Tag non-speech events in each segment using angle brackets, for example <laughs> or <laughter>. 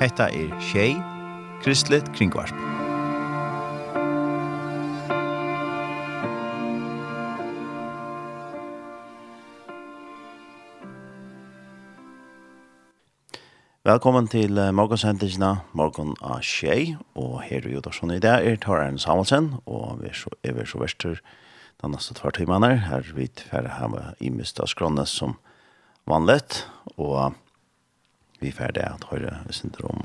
Hetta er Shay Kristlet Kringvarp. Velkommen til morgensendelsene, morgen av Shay og her er Udarsson i dag er Tararen Samuelsen, og vi er så, er så verster den neste tvær timene her, her vi tverre her med i mistet skrånnes som vanligt, og vi er ferdig at høyre syndrom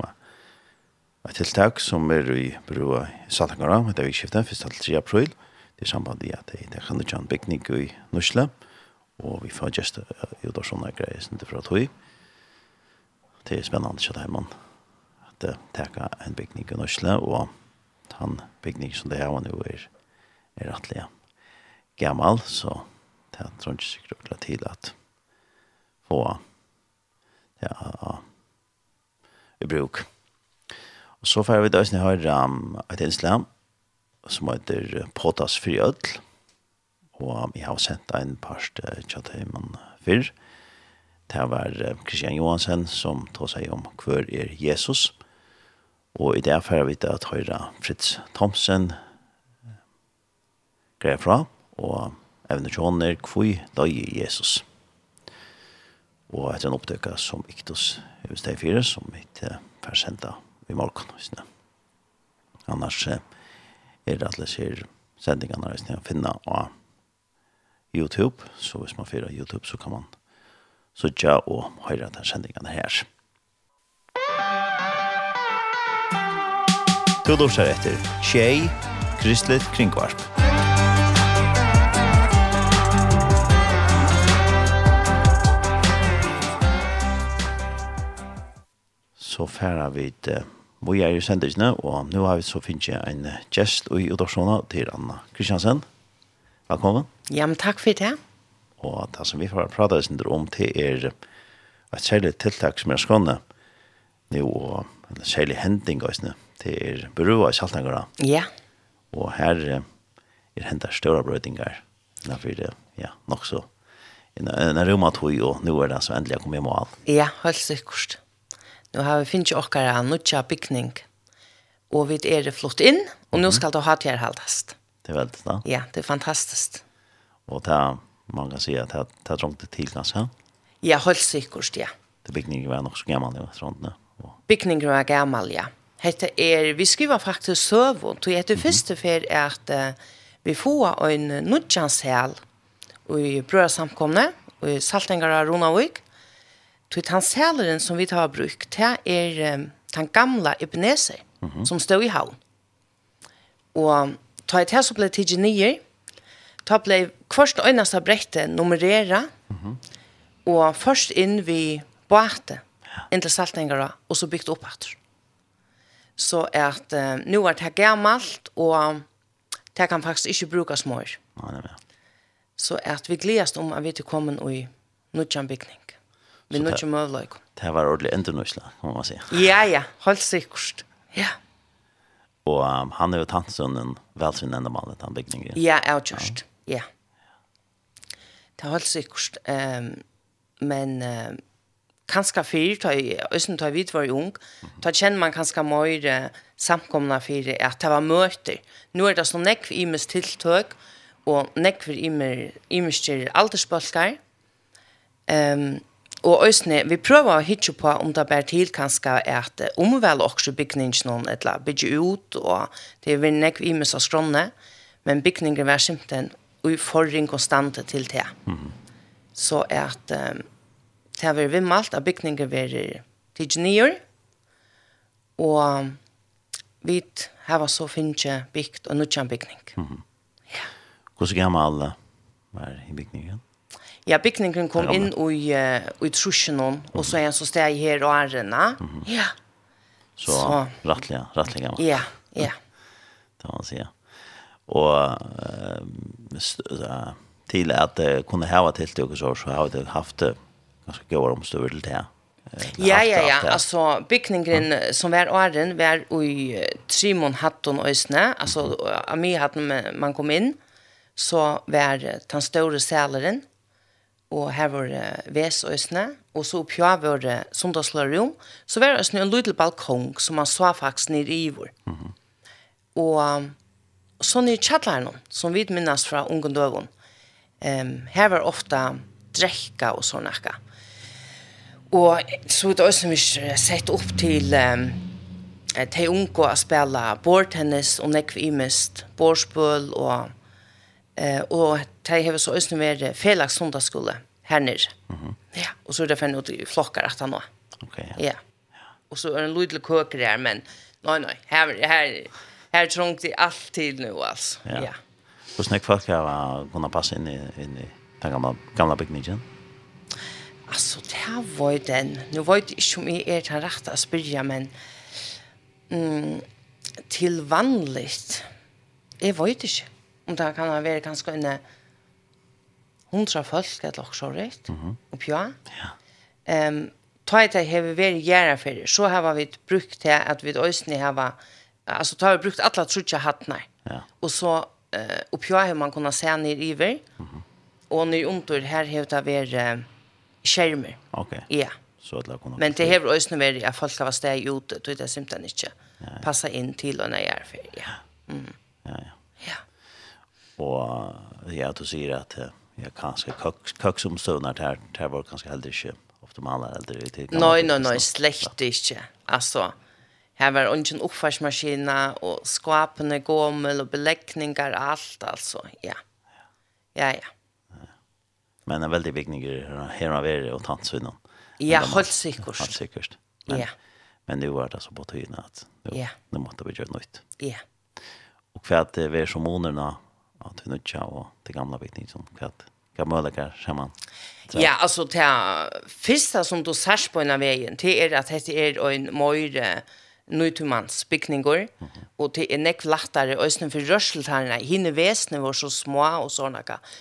et tiltak som er i brua i Saltangara, det er vikskiftet, 1. til 3. april, det er samband i at det er kjent en bygning i Nusla, og vi får just jo da sånne greier som det fra tog. Det er spennende at man at det teka en bygning i Nusla, og han bygning som det er nå er, er rettelig gammal, så det er ikke sikkert til at få ja, i bruk. Og så får vi da også høre um, et innslag som heter Potas fri ødel. Og vi har sendt en parst til Teimann før. Det var Kristian Johansen som tar seg om hver er Jesus. Og i det får vi da høre Fritz Thomsen greier fra og evne kjønner hvor da er Jesus. Og etter en opptøkka som Iktus hos T4, som mitt fer senda i morgen. Annars er det alle sier sendingene hvis jeg finner på YouTube. Så hvis man fyrer YouTube, så kan man sutja og høre den sendingene her. Tudor ser etter Tjei, Kristelig Kringvarp. Kristelig Kringvarp. så færa vi det vi er i sendelsene, og nå har vi så finnes jeg en gjest i Udorsona til Anna Kristiansen. Velkommen. Ja, men takk for det. Og det som vi får prate om til er et særlig tiltak som er skående nå, og en særlig hending også, til er berua i Saltangara. Ja. Og her er hentet større brøytinger, derfor det, ja, nok så. En jeg rommet tog, og nå er det så endelig jeg kom i mål. Ja, helt sikkert nu har vi finnes jo okkara nutja byggning. og vi er flott inn, og nu skal det ha til haldast. Det er veldig da. Ja, det er fantastisk. Og det er, man kan si at det er trångt til kanskje? Ja, helt sikkert, ja. Det byggningen var nok så gammal, ja, trångt, nu. Byggningen var gammal, ja. Hette er, vi skriver faktisk søvn, og jeg heter første for at uh, vi får en nutjanshel i brødsamkomne, i Saltengara og Ronavik, Tog han sæleren som vi tar bruk, det er um, den gamla Ebenezer mm -hmm. som stod i havn. Og ta ett här så ble det nye, Ta ble blev först av brettet nummerera. Mm -hmm. og først inn vi båten. Ja. Intill saltningarna og så byggt opp efter. Så at uh, nu er det gammalt og det kan faktisk ikke brukas mer. Ja, det er Så at vi glädjas om at vi er kommet i nutjan byggning. Vi er ikke møvla ikke. Det var ordentlig endernøysla, kan man si. Ja, ja, helt sikkert. Ja. Og um, han er jo tatt sånn en velsyn enda mann, den bygningen. Ja, jeg har kjørst, ja. Det er helt sikkert. Um, men uh, kanskje fyr, ta, østen ta vidt var ung, ta kjenner man kanskje mer uh, samkomna fyr, at det var møter. Nå er det sånn nekv i mest tiltøk, og nekv i mest aldersbølger. Um, Og øsne, vi prøver å hitje på om det bare til kanskje at omvel også bygningen noen eller bygge ut, og det er vi nekk i med seg skrånne, men bygningen var simpelthen i forring konstante til det. Mm -hmm. Så at um, det har vært vimmalt at bygningen var til genier, og vi har så finnes bygd og nødvendig bygning. Mm -hmm. Ja. Hvordan gammel var i bygningen? Ja, bygningen kom inn i, uh, i trusjen mm. og så er han så steg her og ærene. Mm -hmm. Ja. Så, så. rattlig, rattlig gammel. Ja, ja. <laughs> Det var han sier. Og uh, til at det kunne hava til det, så, så har det haft det ganske gode omstøver til det. Ja, ja, ja. Alltså bygningen som var åren var i Trimon Hatton Øsne. Alltså mm -hmm. Ami Hatton man kom in så var den store sälaren og her var det vesøsene, og så oppgjør jeg var det sundagslerum, så var det en liten balkong som man så faktisk nere i vår. Mm -hmm. Og så nere i kjattlerne, som vi minnes fra ungen døven, um, her var ofte drekka og sånne akka. Og så er det også vi sett opp til um, til unge å spille bordtennis og nekv imest, bordspøl og Eh, och det har så øyne vært Felix Sundagsskole här nere. Mm. Ja, och så er det for noe i flokker etter nå. Ok, ja. ja. Og så är det en lydelig kök där men nej nej, här här här trångt det alt tid nå, altså. Ja. ja. Hur er folk har kunnet passa in i, in i den gamla, gamla byggnaden. Alltså det här var den. Nu var det inte om jag är till rätt att spyrja, men mm, till vanligt. Jag var det inte om det kan være ganske en hundra folk eller også rett, mm -hmm. oppi ja. Yeah. Um, ta et det har vi vært gjerne for, så har vi brukt det at vi øyne har, altså ta har vi brukt alle trutja hattene, ja. Og så uh, oppi har man kunnet se ned i vei, mm -hmm. og ned under her har det vært uh, skjermer. Ok. Ja. Yeah. Så att kunna Men det har ösnen vært at folk har varit ute, då är det simpelthen inte ja. in till och när jag är för. Ja. Mm. Ja, ja. Och jag tror säger att ja, kanskje kök som stönar där där var kanskje heller ikke optimale eller det Nei, nei, nei, slett ikke. Altså, her var ungen uppfärsmaskin og skapande gommel og beleggninger og alt, altså, ja. Ja ja. Men en väldigt viktig här har vi och tantsvinnan. Ja, helt säkert. Helt säkert. Ja. Men nu var det så på tiden at nu, yeah. nu måste vi göra nytt. Ja. Og hva er det vi er som månaderna ja, til nødja og til gamla vikning som kvart. Hva møller saman? Ja, altså, det første som du særs på en av veien, det er at dette er en møyre nøytumannsbygninger, mm -hmm. og det er nekv lattere øyne for rørseltarene. Hine vesene var så små og sånn,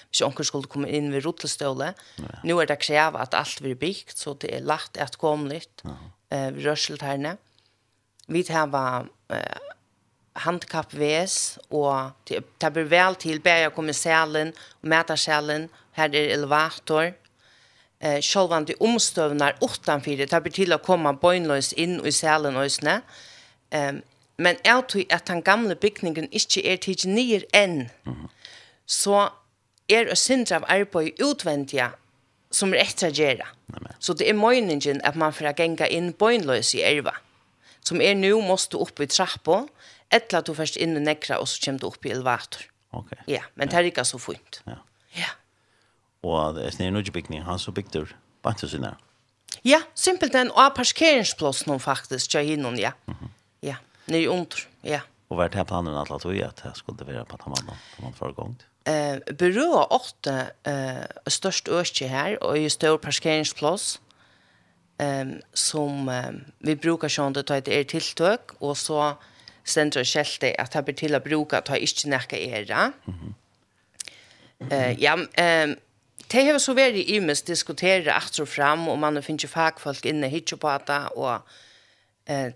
hvis onker skulle komme inn ved rotelstøle. Ja. Nå er det krevet at alt blir bygd, så det er lagt at komme litt mm -hmm. uh. Vi har uh, handkappves, og det, det blir vel til bæra kommissalen, mætarsalen, her er elevator, eh, sjølvande omstøvnar utanfor det blir til å komme bøgnløys inn i sælen og snæ ehm men er to at den gamle bygningen ikke er til nyer enn, mm -hmm. så er a sindra av arbeid utvendige som er etter å gjøre. Så det er møgningen at man får genga inn bøgnløs i erva, som er nu måste opp i trappa, ettla du først inn i nekra, og så kommer du opp i elevator. Ok. Ja, men det er ikke så fint. Ja. Ja. Og det er noe bygning, han så bygde bare sin der. Ja, simpelt en av parkeringsplass nå faktisk, ja, innom, ja. Mm -hmm. Ja, nye under, ja. Og hva er det planen at du gjør at jeg skulle være på Tamanna, på man forrige gang. Eh, byrået åtte eh, størst østje her, og i stor parkeringsplass, eh, som eh, vi brukar sånn det tar et tiltøk, og så sender og skjelte at det blir til å bruke at det ikke nækka era. Mm -hmm. uh, ja, um, det har så vært i mest diskutere at og fram, og man finner fagfolk inne hit på det, og uh,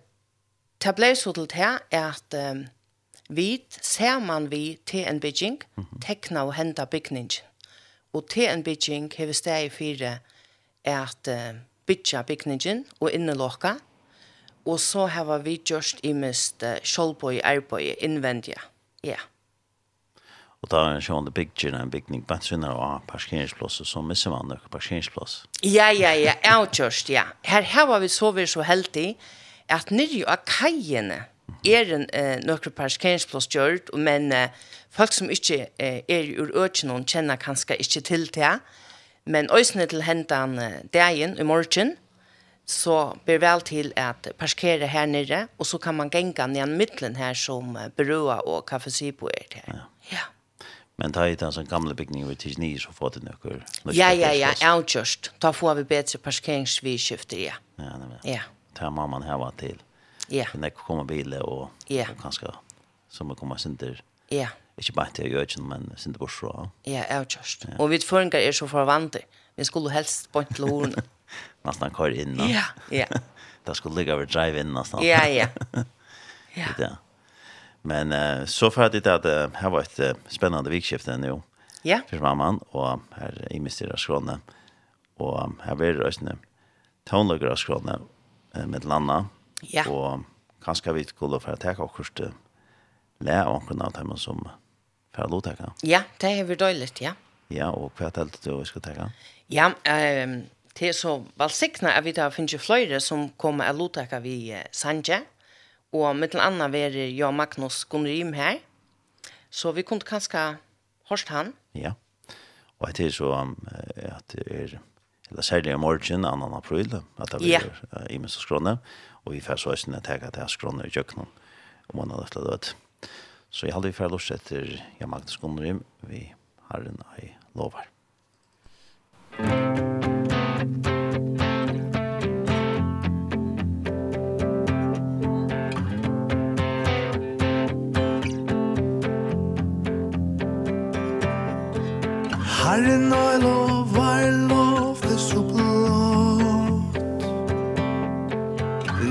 det ble så til det at um, vi, ser man vi til en bygging, mm -hmm. tekna og henta bygningen. Og til en bygging har vi steg i fire at uh, bygge bygningen og innelåka, Og så har vi gjort i mest uh, kjølpøy, arbeid, innvendige. Ja. Og da er sånn bygger en bygning på en av parkeringsplasser, så misser man noen parkeringsplass. Ja, ja, ja, avgjørst, ja. Her har vi så vært så heldig at nere av kajene er en eh, noen parkeringsplass gjort, men eh, folk som ikke eh, er ur økene kjenner kanskje ikke til det, men øsene til hentan eh, dagen i morgen, så ber väl till att parkera här nere, och så kan man gänga ner i mitten här som berøa og kaffesipo er til. Ja. ja. Men ta hit en sån gamla byggning vid tills ni, så får det nu. Ja, ja, ja, outjust. Da får vi bättre parkeringsvidskifter, ja. Ja, nej, men. Ja. Ta mamman här var till. Ja. Men det kommer biler och, ja. og som er kommer där. Ja. Ikke bare til Gjøtjen, men sinter bort fra. Ja, avgjørst. Ja. Og vi føringer er så förvante. Vi skulle helst bort til horene nästan kör in. Ja, ja. <laughs> Det skulle ligga över drive in nästan. Ja, ja. <laughs> Ja. Det. Men uh, så för att det att uh, här var ett uh, spännande vikskifte nu. Ja. För mamman och här i Mr. Skrone och här blir det röstne tonlager Skrone uh, med landa. Ja. Och kanske vi skulle för att ta och kurs det lä och kunna ta med som för låta kan. Ja, det är väl dåligt, ja. Ja, och vad tänkte du vi ska ta? Ja, ehm um Det er så valsikna at vi da finnes fløyre som kommer av lottaka vi Sanje, og mittel anna veri jeg og Magnus Gunnrim her, så vi kunne kanskje hørst han. Ja, og det er så at det er, eller særlig i morgen, 2. april, at det blir ja. i minst skrånne, og vi får så eisne tega til skrånne i kjøkkenen, om man har løftet død. Så jeg hadde vi fyrir løst etter Jan Magnus Gunnrim, vi har en ei lovar. Herren er lov, er lov, det så blått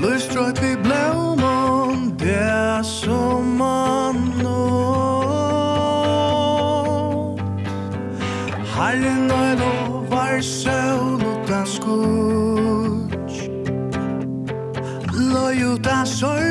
Løstrøyt vi blå mann, det er som man nått Herren er lov, er søvn og den skutsk Løy ut av sorg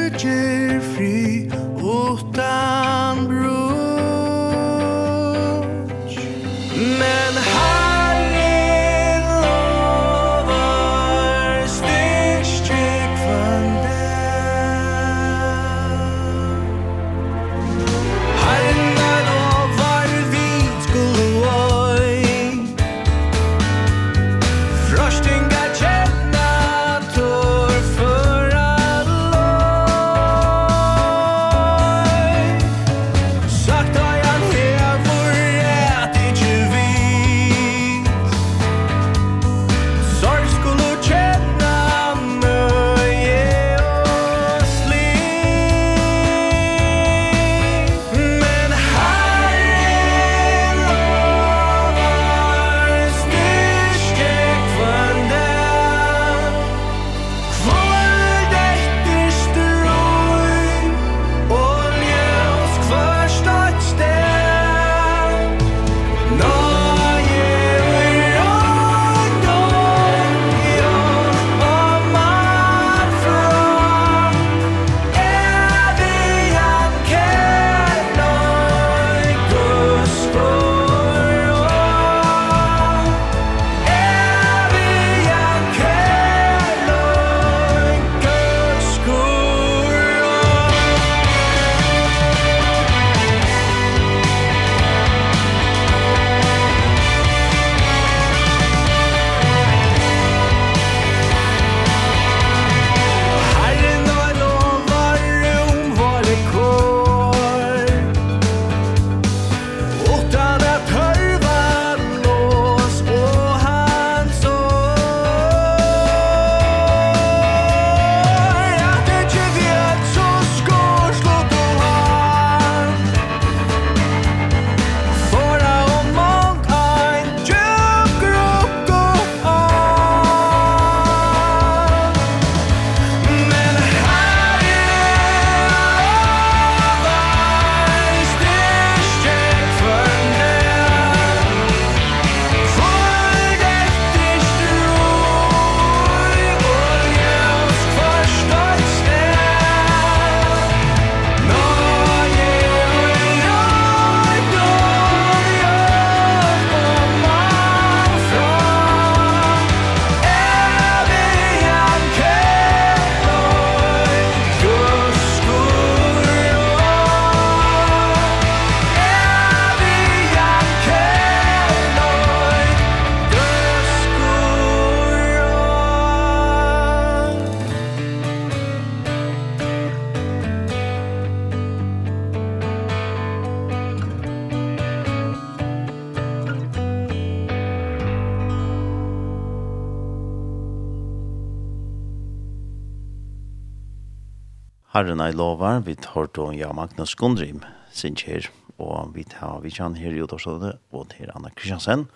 Herren er lovar, vi tar då ja Magnus Gundrim, sin kjer, og vi tar vi kjan her i Udorsåde, og til Anna Kristiansen,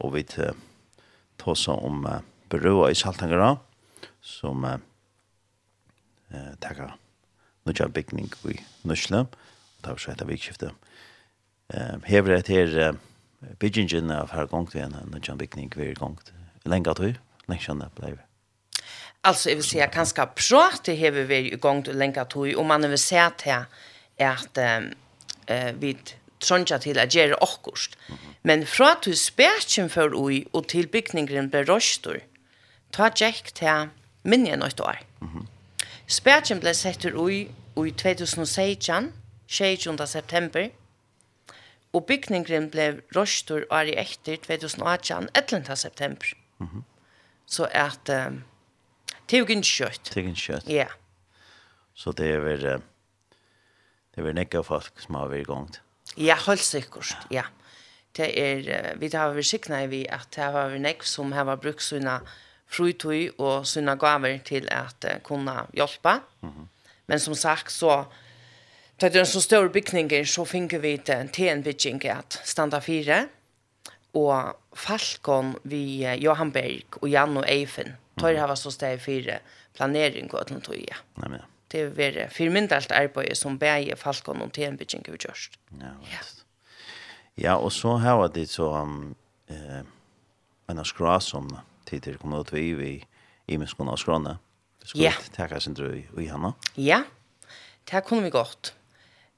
og vi tar tåsa om uh, berøa i Saltangara, som uh, uh, takka nødja bygning i Nusle, og tar så etter vikskiftet. Uh, hever et her uh, byggingen av her gongt, nødja bygning er gongt, lenga tog, lenga kjannet det vi. Alltså jag vill säga kanske prata har vi vill igång till länka tog och man vill säga till att här är att eh vi trunja till att göra också. Men fra till for ui og til till ble beröstor. Ta tjekk til minne nøyt år. Mhm. Spärchen blev sett ui i 2016, 16. september. Og bygningren ble røstur år i etter 2018, 11. september. Mm -hmm. Så at um, Tugen kjøtt. Tugen kjøtt. Ja. Så det er vel det er vel nekka folk som har vært gongt. Ja, helt sikkert, ja. Det er, vi har vært sikna i vi at det har vært nekk som har brukt sina frutøy og sina gaver til at uh, kunne hjelpe. Mm -hmm. Men som sagt så Da det er en så stor bygninger, så finner vi det til en bygging at standa fire, og Falkon vi Johan Berg og Jan og Eifen tar hava så steg fyra planering och att ja. Nej men. Det är väl för mindre allt arbete som bäger falkon och till en bitchen gud just. Ja. Ja, och så här var det så um, eh en skra som tidigare kom ut vi vi i min av skrona. Det skulle yeah. tacka sin dröj i henne. Ja. Det kunde vi gott.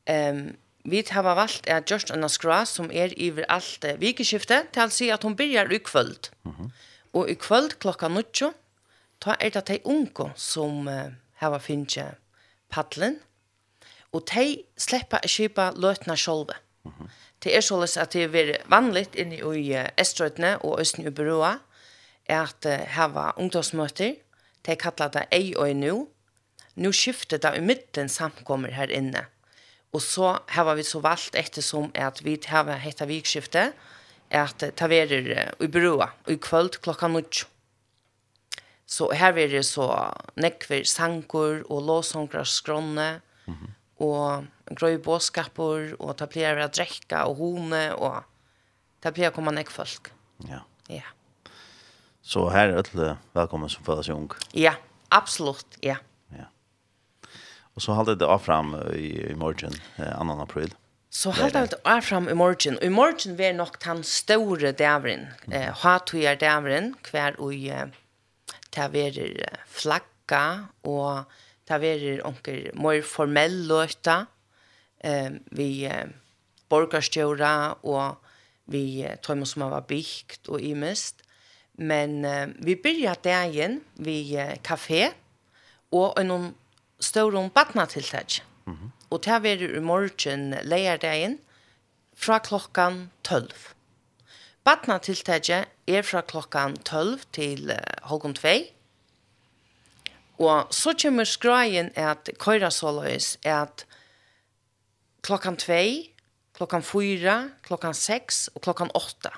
Ehm um, vi har valgt at just en skra som er iver alt vikeskiftet, til å si at hun byrjar i kvöld. Mm -hmm. Og i kvöld klokka 9 ta er det de unge som uh, har finnet paddelen, og de slipper å kjøpe løtene selv. Mm -hmm. Det er således at det er vanligt inne i uh, Estrøtene og Østen i Byråa, er at uh, her var ungdomsmøter, de kallar det ei og nu, nu skifter det i midten samkommer her inne. Og så har vi så valgt ettersom at vi har hette vikskiftet, at det uh, er i Byråa, i kvöld klokka nødt. Så her er det så nekver sankur og låsångrar skronne, mm -hmm. og grøy båskapur, og ta pleier å drekka og hone, og ta pleier å komme nekk folk. Ja. Ja. Så här är det välkommen som födas ung. Ja, absolutt, ja. Ja. Och så hade det av fram i, i morgon, eh, 2. april. Så halda vi er fram i morgen. Og i morgen vi er nok den store dævren. Eh, Hatuja dævren, hver og eh, det verer flagga, og det verer onker mer formell løyta, eh, vi eh, borgarstjøra, og vi eh, tøymer som har bygd og imest. Men eh, vi byrja dagen vi eh, kafé, og en større om badnatiltak. Mm. Og det verer i morgen leierdagen, fra klokkan 12. Badnatiltaket er fra klokkan 12 til halvgum 2. Og så kommer skraien at køyra såløys at klokkan 2, klokkan 4, klokkan 6 og klokkan 8.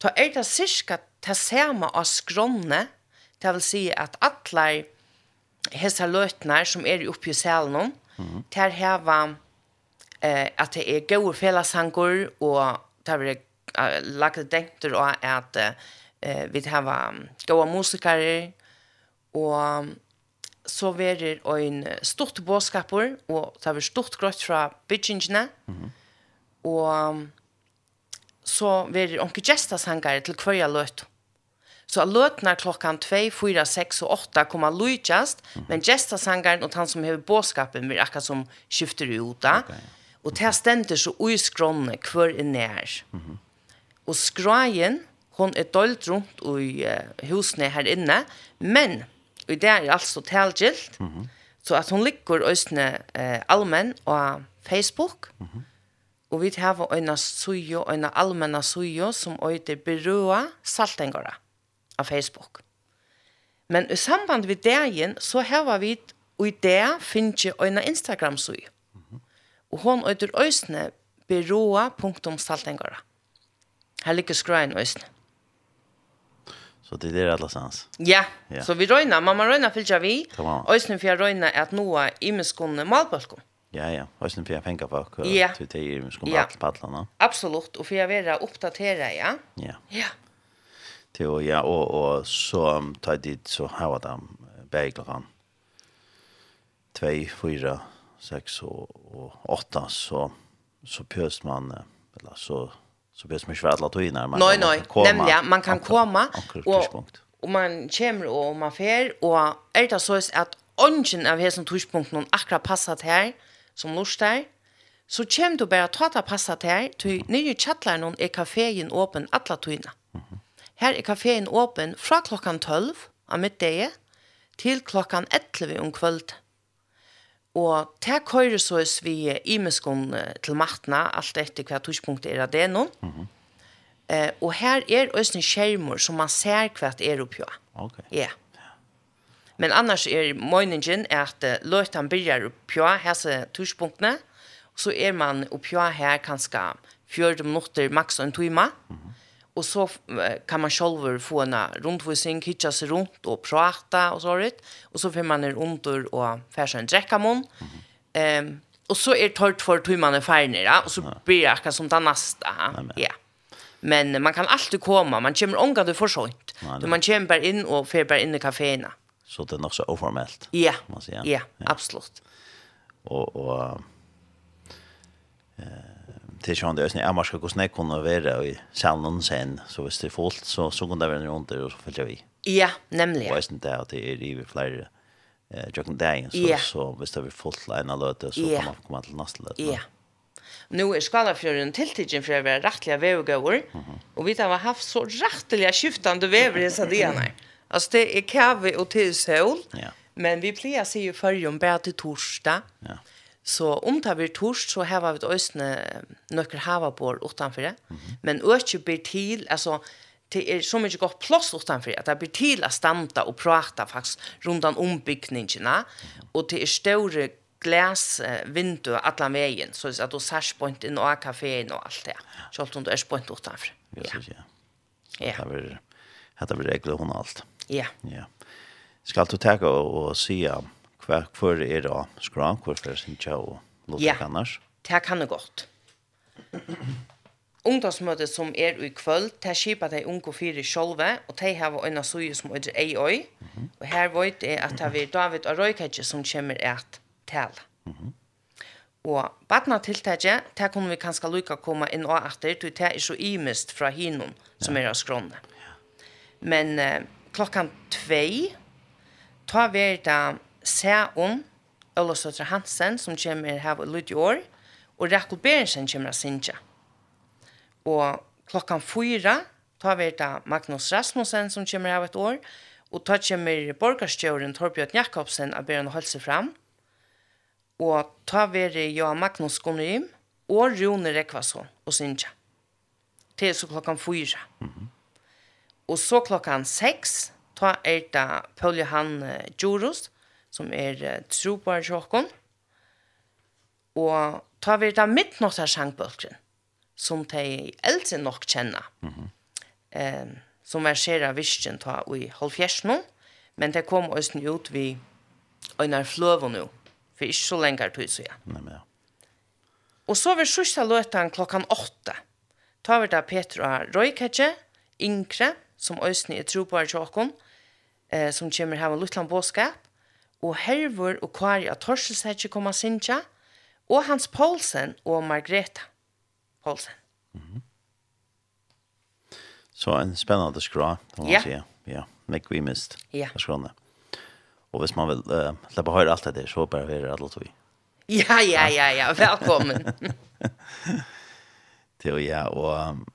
Ta er det cirka ta sama av skronne, det vil si at alle hesa løtnar som er oppe i salen, mm. ter heva eh, at det er gode fellessanger og ta er lagt denter og at eh, vi har gode musikere og så verir ein stort båskapur og ta ver stort grått fra bitchingene. Og så verir onkel Jesta til kvarja løt. Så løtnar klokkan 2, 4, 6 og 8 koma lujtjast, mm -hmm. men gestasangaren og han som hever båskapen blir akkurat som skifter ut da. Okay. Og det stender så uiskronne hver er nær. Mm -hmm. Og skraien, hon er dølt rundt i uh, husene her inne, men i det er altså talgilt, mm -hmm. så at hon ligger østene uh, allmenn og Facebook, mm -hmm. og vi har øyne sujo, øyne allmenna sujo, som øyder berøa saltengåra av Facebook. Men i samband med dagen, så har vi i det finnes jeg øyne Instagram-sujo. Mm -hmm. Og hon øyder østene berøa.saltengåra. Her ligger skrein øyne. Så det er alla sans. Ja. ja. Så vi røyna, mamma røyna fylgja vi. Øyne for jeg røyna at noa imeskunne malbalkon. Ja, ja. Øyne for jeg penka på att ja. til det er imeskunne ja. padlana. Absolutt. Og for jeg vera oppdatera, ja. Ja. Ja. Til, ja, og, og så tar dit så hava dem bæglokan. 2, 4, 6 och og 8 så, så pjøst man, eller så så blir det inte värt att ta in när man Nej, nej, nämligen man kan komma och och man kommer och man fer och är det så att ungen av hesen tuschpunkten och akkurat passat här som lustar så kommer du bara ta det passat här till nya chatlaren och är kaféen öppen alla tyna. Här är kaféen öppen från klockan 12 av middag till klockan 11 om kvällen. Og det køyre så er vi imeskon til matna, alt etter hva tidspunktet er av det nå. Mm -hmm. eh, og her er også en skjermer som man ser hva det er oppi. Ok. Ja. Yeah. Men annars er møyningen at uh, løytan byrjar oppi hese tidspunktene, så er man oppi her kanskje 40 minutter maks en time. Mm -hmm. Och så kan man själv få en rundvisning, hitcha sig runt och prata och så rätt. Och så får man en under och färsa en dräckamon. Ehm um, och så är det torrt för hur man är färdig ja? och så blir det som det nästa. Ja. Men man kan alltid komma, man kommer ångan du får sånt. Du man kommer bara in och får bara in i kaféerna. Så det är nog så oformellt. Ja. Man säger. Ja, ja, absolut. Och och eh till sjön där är man ska gå snäck kunna vara i salen sen så visst det fullt så så kunde det vara runt och så följer vi. Ja, nämligen. Vad är det att det är i fler eh jag dagen så ja. så visst det vi fullt ena löte så ja. kan man komma till nästa löte. Ja. Nu är Skalafjörden tilltigen för att vara rättliga vävgård. og vi har haft så rättliga skiftande vever i Sardina. altså det er kave og till sol. Ja. Men vi plejer sig ju förr om bare til torsdag. Ja. Så om det blir torst, så har vi øsne nøkker havabår utenfor det. Mm -hmm. Men øke blir til, altså, det er så mye godt plass utenfor at det blir til å standa og prata faktisk rundt om bygningene, og det er større glas vindu allan vegin så at du særs point inn og kaféin og alt det. Sjálvt om du er point utanfor. Ja. Ja. Ja. Det blir det blir regler hon allt. Ja. Ja. Skal du ta og, og hva for er det skra, hvorfor er det og låter ja, annars? det kan det godt. Ungdomsmøtet som er i kvöld, det skipar de unge fire sjolve, og de har en søye som er EIOI, mm -hmm. og her vet jeg at det er David og Røyketje som kommer et tale. Mm -hmm. Og badnatiltaket, det kunne vi kanskje lykke komme inn og etter, til det er så imest fra hinnom som er av skrånene. Men eh, klokkan tvei, ta vi det se om Ølosøtra Hansen, som kommer her og lyder i år, og Rakel Berensen kommer av Sintja. Og klokkan fyra tar vi da Magnus Rasmussen, som kommer her et år, og tar kommer borgarstjøren Torbjørn Jakobsen av Beren og Hølse fram, og tar vi Johan Magnus Gunnerim, og Rune Rekvason og Sintja. Til så klokkan fyra. Mm -hmm. Og så klokkan seks ta er da Paul Johan Djurus, som er uh, trobar tjokken. Og ta vi da midtnåttar sangbølken, som de eldre nok kjenner. Mm -hmm. um, som er skjer av visken ta i halvfjersen, men det kom også ut vi øyner fløven nå, for ikke så lenge tid ja. Nei, men ja. Og så vil sørste løten klokkan åtte. Ta vi da Petra Røyketje, Inkre, som øyne er trobar tjokken, eh, som kommer her med Lutland Båskap, og Hervor og Kari av Torselsetje kom av Sintja, og Hans Poulsen og Margreta Poulsen. Mm -hmm. Så en spennende skra, kan man ja. si. Ja, nekk vi mist. Ja. Skrone. Og hvis man vil uh, slippe høre alt det, så håper jeg vi er. Ja, ja, ja, ja, velkommen. <laughs> til ja, og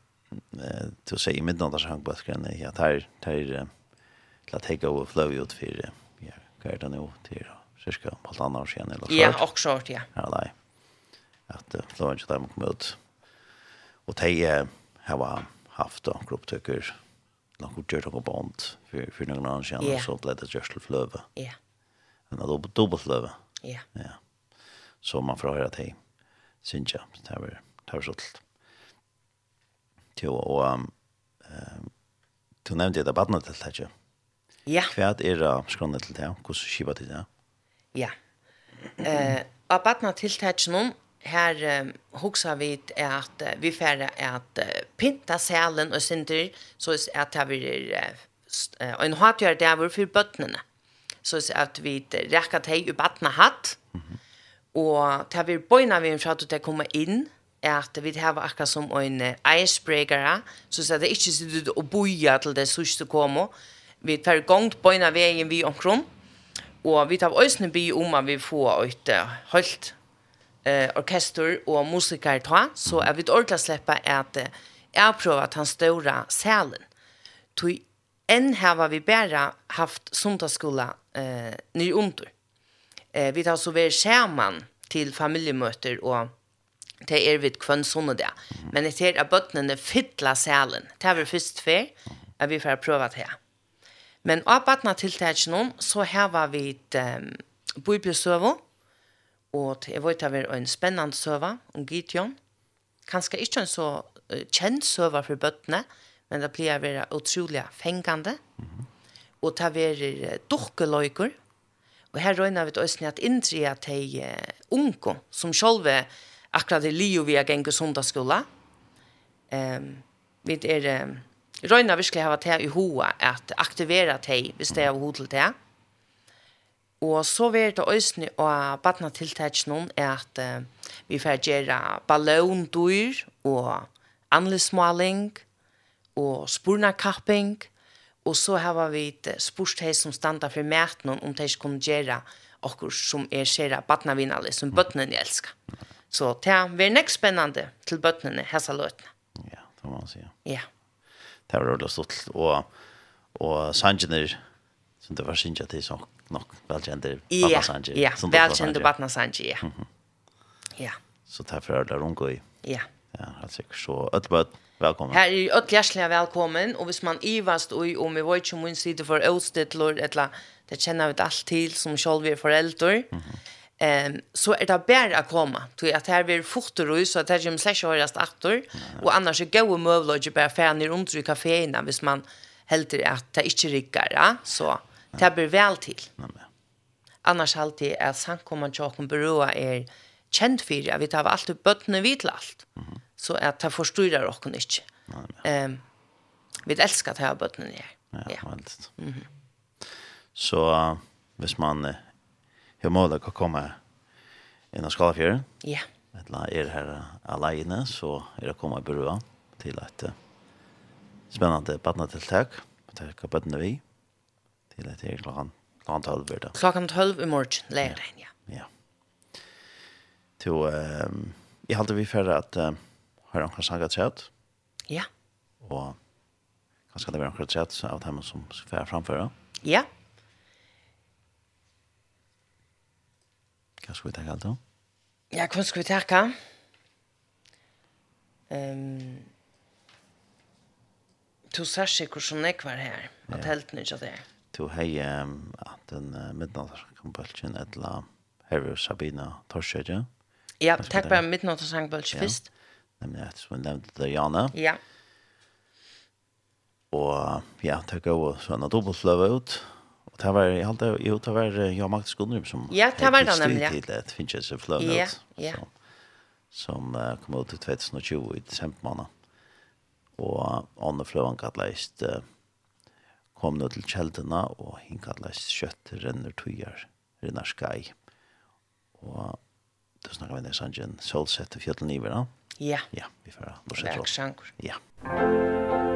til å si i midnatt har jeg på at det er til å teke over flow ut for hva er det nå til cirka halvannan år siden eller så. Ja, og short, ja. Ja, nei. At det var ikke dem kom ut. Og de uh, har haft og grupptøkker noen gjør noen bånd for, for noen annen siden, yeah. så ble det gjørt til fløve. Ja. Yeah. Men det var dobbeltløve. Ja. Ja. Så man får høre til synes jeg, det var, det var sålt. Til å, og, um, du nevnte det badene til det, badnetiltaket, Ja. Hva er det skrannet til det? Hvordan skiver til det? Ja. Eh, av badna tiltakene her um, hugsar vi at uh, vi færre at uh, pinta selen og synder så at det blir uh, en hatgjør det er for bøttene. Så at vi rekker til i badna hatt mm -hmm. og det blir bøyna vi for at det kommer inn at vi har akkurat som en icebreaker, så det ikke sitter og boja til det sørste kommer, vi tar gongt bøyna vegin vi omkron, og vi tar òsne by om at vi får et høyt eh, orkester og musikere ta, så er vi ordentlig slippe at jeg prøver at han større salen. Tog enn har vi bare haft sundagsskola eh, nye under. Eh, vi tar så vært skjermen til familiemøter og det er vi kvønn sånne det. Men jeg ser at bøttene fytler salen. Det er vi først før, at vi får prøve det her. Men av badna tiltakene så har vi et um, bibelsøve, og jeg vet at det er en spennende søve om Gideon. Kanskje ikke en så uh, kjent søve for bøttene, men det blir å være utrolig fengende. Mm -hmm. Og det blir uh, dukkeløyker. Og her røyner vi til Østene at indre at de uh, unge, som selv akkurat i livet vi har gengt sundagsskolen, um, vi er... Um, røyner virkelig hava til i hoa at aktivera teg hvis det er ho til. Og så vil det òsne og badna tiltak noen er at uh, vi får gjøre ballondyr og anlesmaling og spurnakapping og så hava vi spurt de som standa for mæten om de kunne gjøre okkur som er skjera badnavinale som bøttene elskar. Så det er nekst spennende til bøttene hessa løtene. Ja, det må man si. Ja det var rolig stort. Og, og Sanjiner, som det var Sanjiner til, som nok velkjente Batna Sanjiner. Ja, velkjente Batna Sanji, ja. Ja. Så det er det rundt i. Ja. Ja, helt sikkert. Så Øtbød, velkommen. Her er öll hjertelig velkommen, og hvis man ivast og om vi var ikke om min side for Østedlor, eller det kjenner vi alt til som selv er foreldre, mm -hmm Ehm um, så är det bara att komma. Tror att här blir fotor och så att det kommer släcka hörast åter och annars så går mövlodge bara fan under i kaféerna hvis man helter att det inte rycker, ja? Så det blir väl till. Annars alltid är samkomman tjocken beroa är känd för att vi tar alltid bötterna vid till allt. Så att det förstyrar oss inte. Ehm vi älskar att ha bötterna ner. Ja, väldigt. Mhm. Så hvis man hur målet kan komma innan Skalafjörden. Ja. Ett la er här alene så er det komma beröra till ett spennende badnetiltak. Det er bättre vi til et här klokken klokken 12 blir det. Klokken 12 i morgen, lördag, ja. Ja. Så um, jeg halte vi for at att har noen kanske sagt chat. Ja. Og kanskje det var en chat av dem som skal ska framföra. Ja. Hva skal vi tenke alt om? Ja, hva skal vi takke? Um, du ser ikke hvordan jeg var her, at ja. helten ikke det. Du hei um, at den uh, midnatterskampølsen et la Herve og Sabina Torskjøtje. Ja, takk bare midnatterskampølsen først. Nemlig at som jeg nevnte det, Jana. Ja. Og ja, takk også sånn at dobbeltløve ut. Ja Og det var jeg halte, jo, det var Jan Magnus Gunnrum som Ja, det var det nämligen. til det finns ju så flöden. Ja, ja. Som som uh, kom ut i 2020 i december månad. Och andra flöden kallast uh, kom nu till källorna och hin kallast kjøtt, renner tøyer, renner skai. Och då snackar vi när Sanjen solsätter fjällen i Ja. Ja, vi får då sätta oss. Ja. Ja.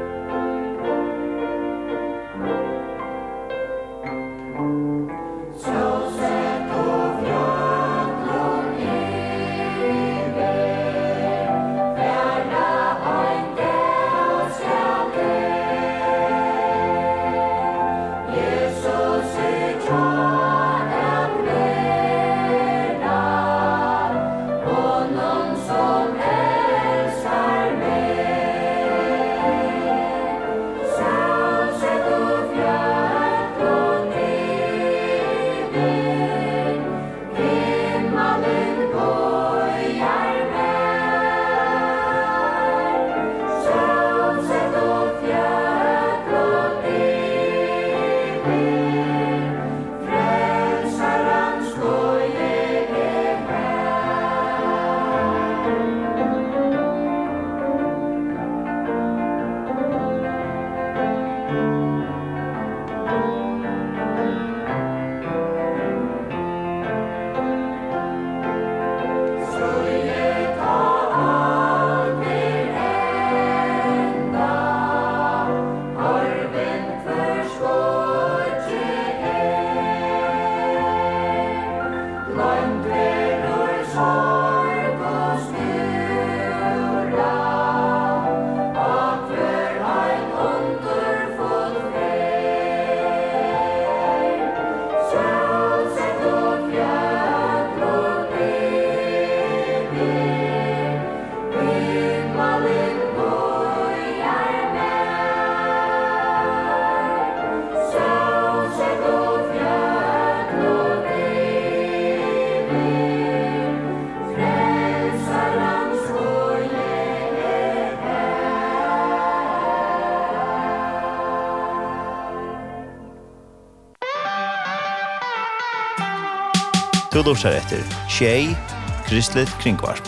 lortar etter Tjei, Kristelig Kringvarp.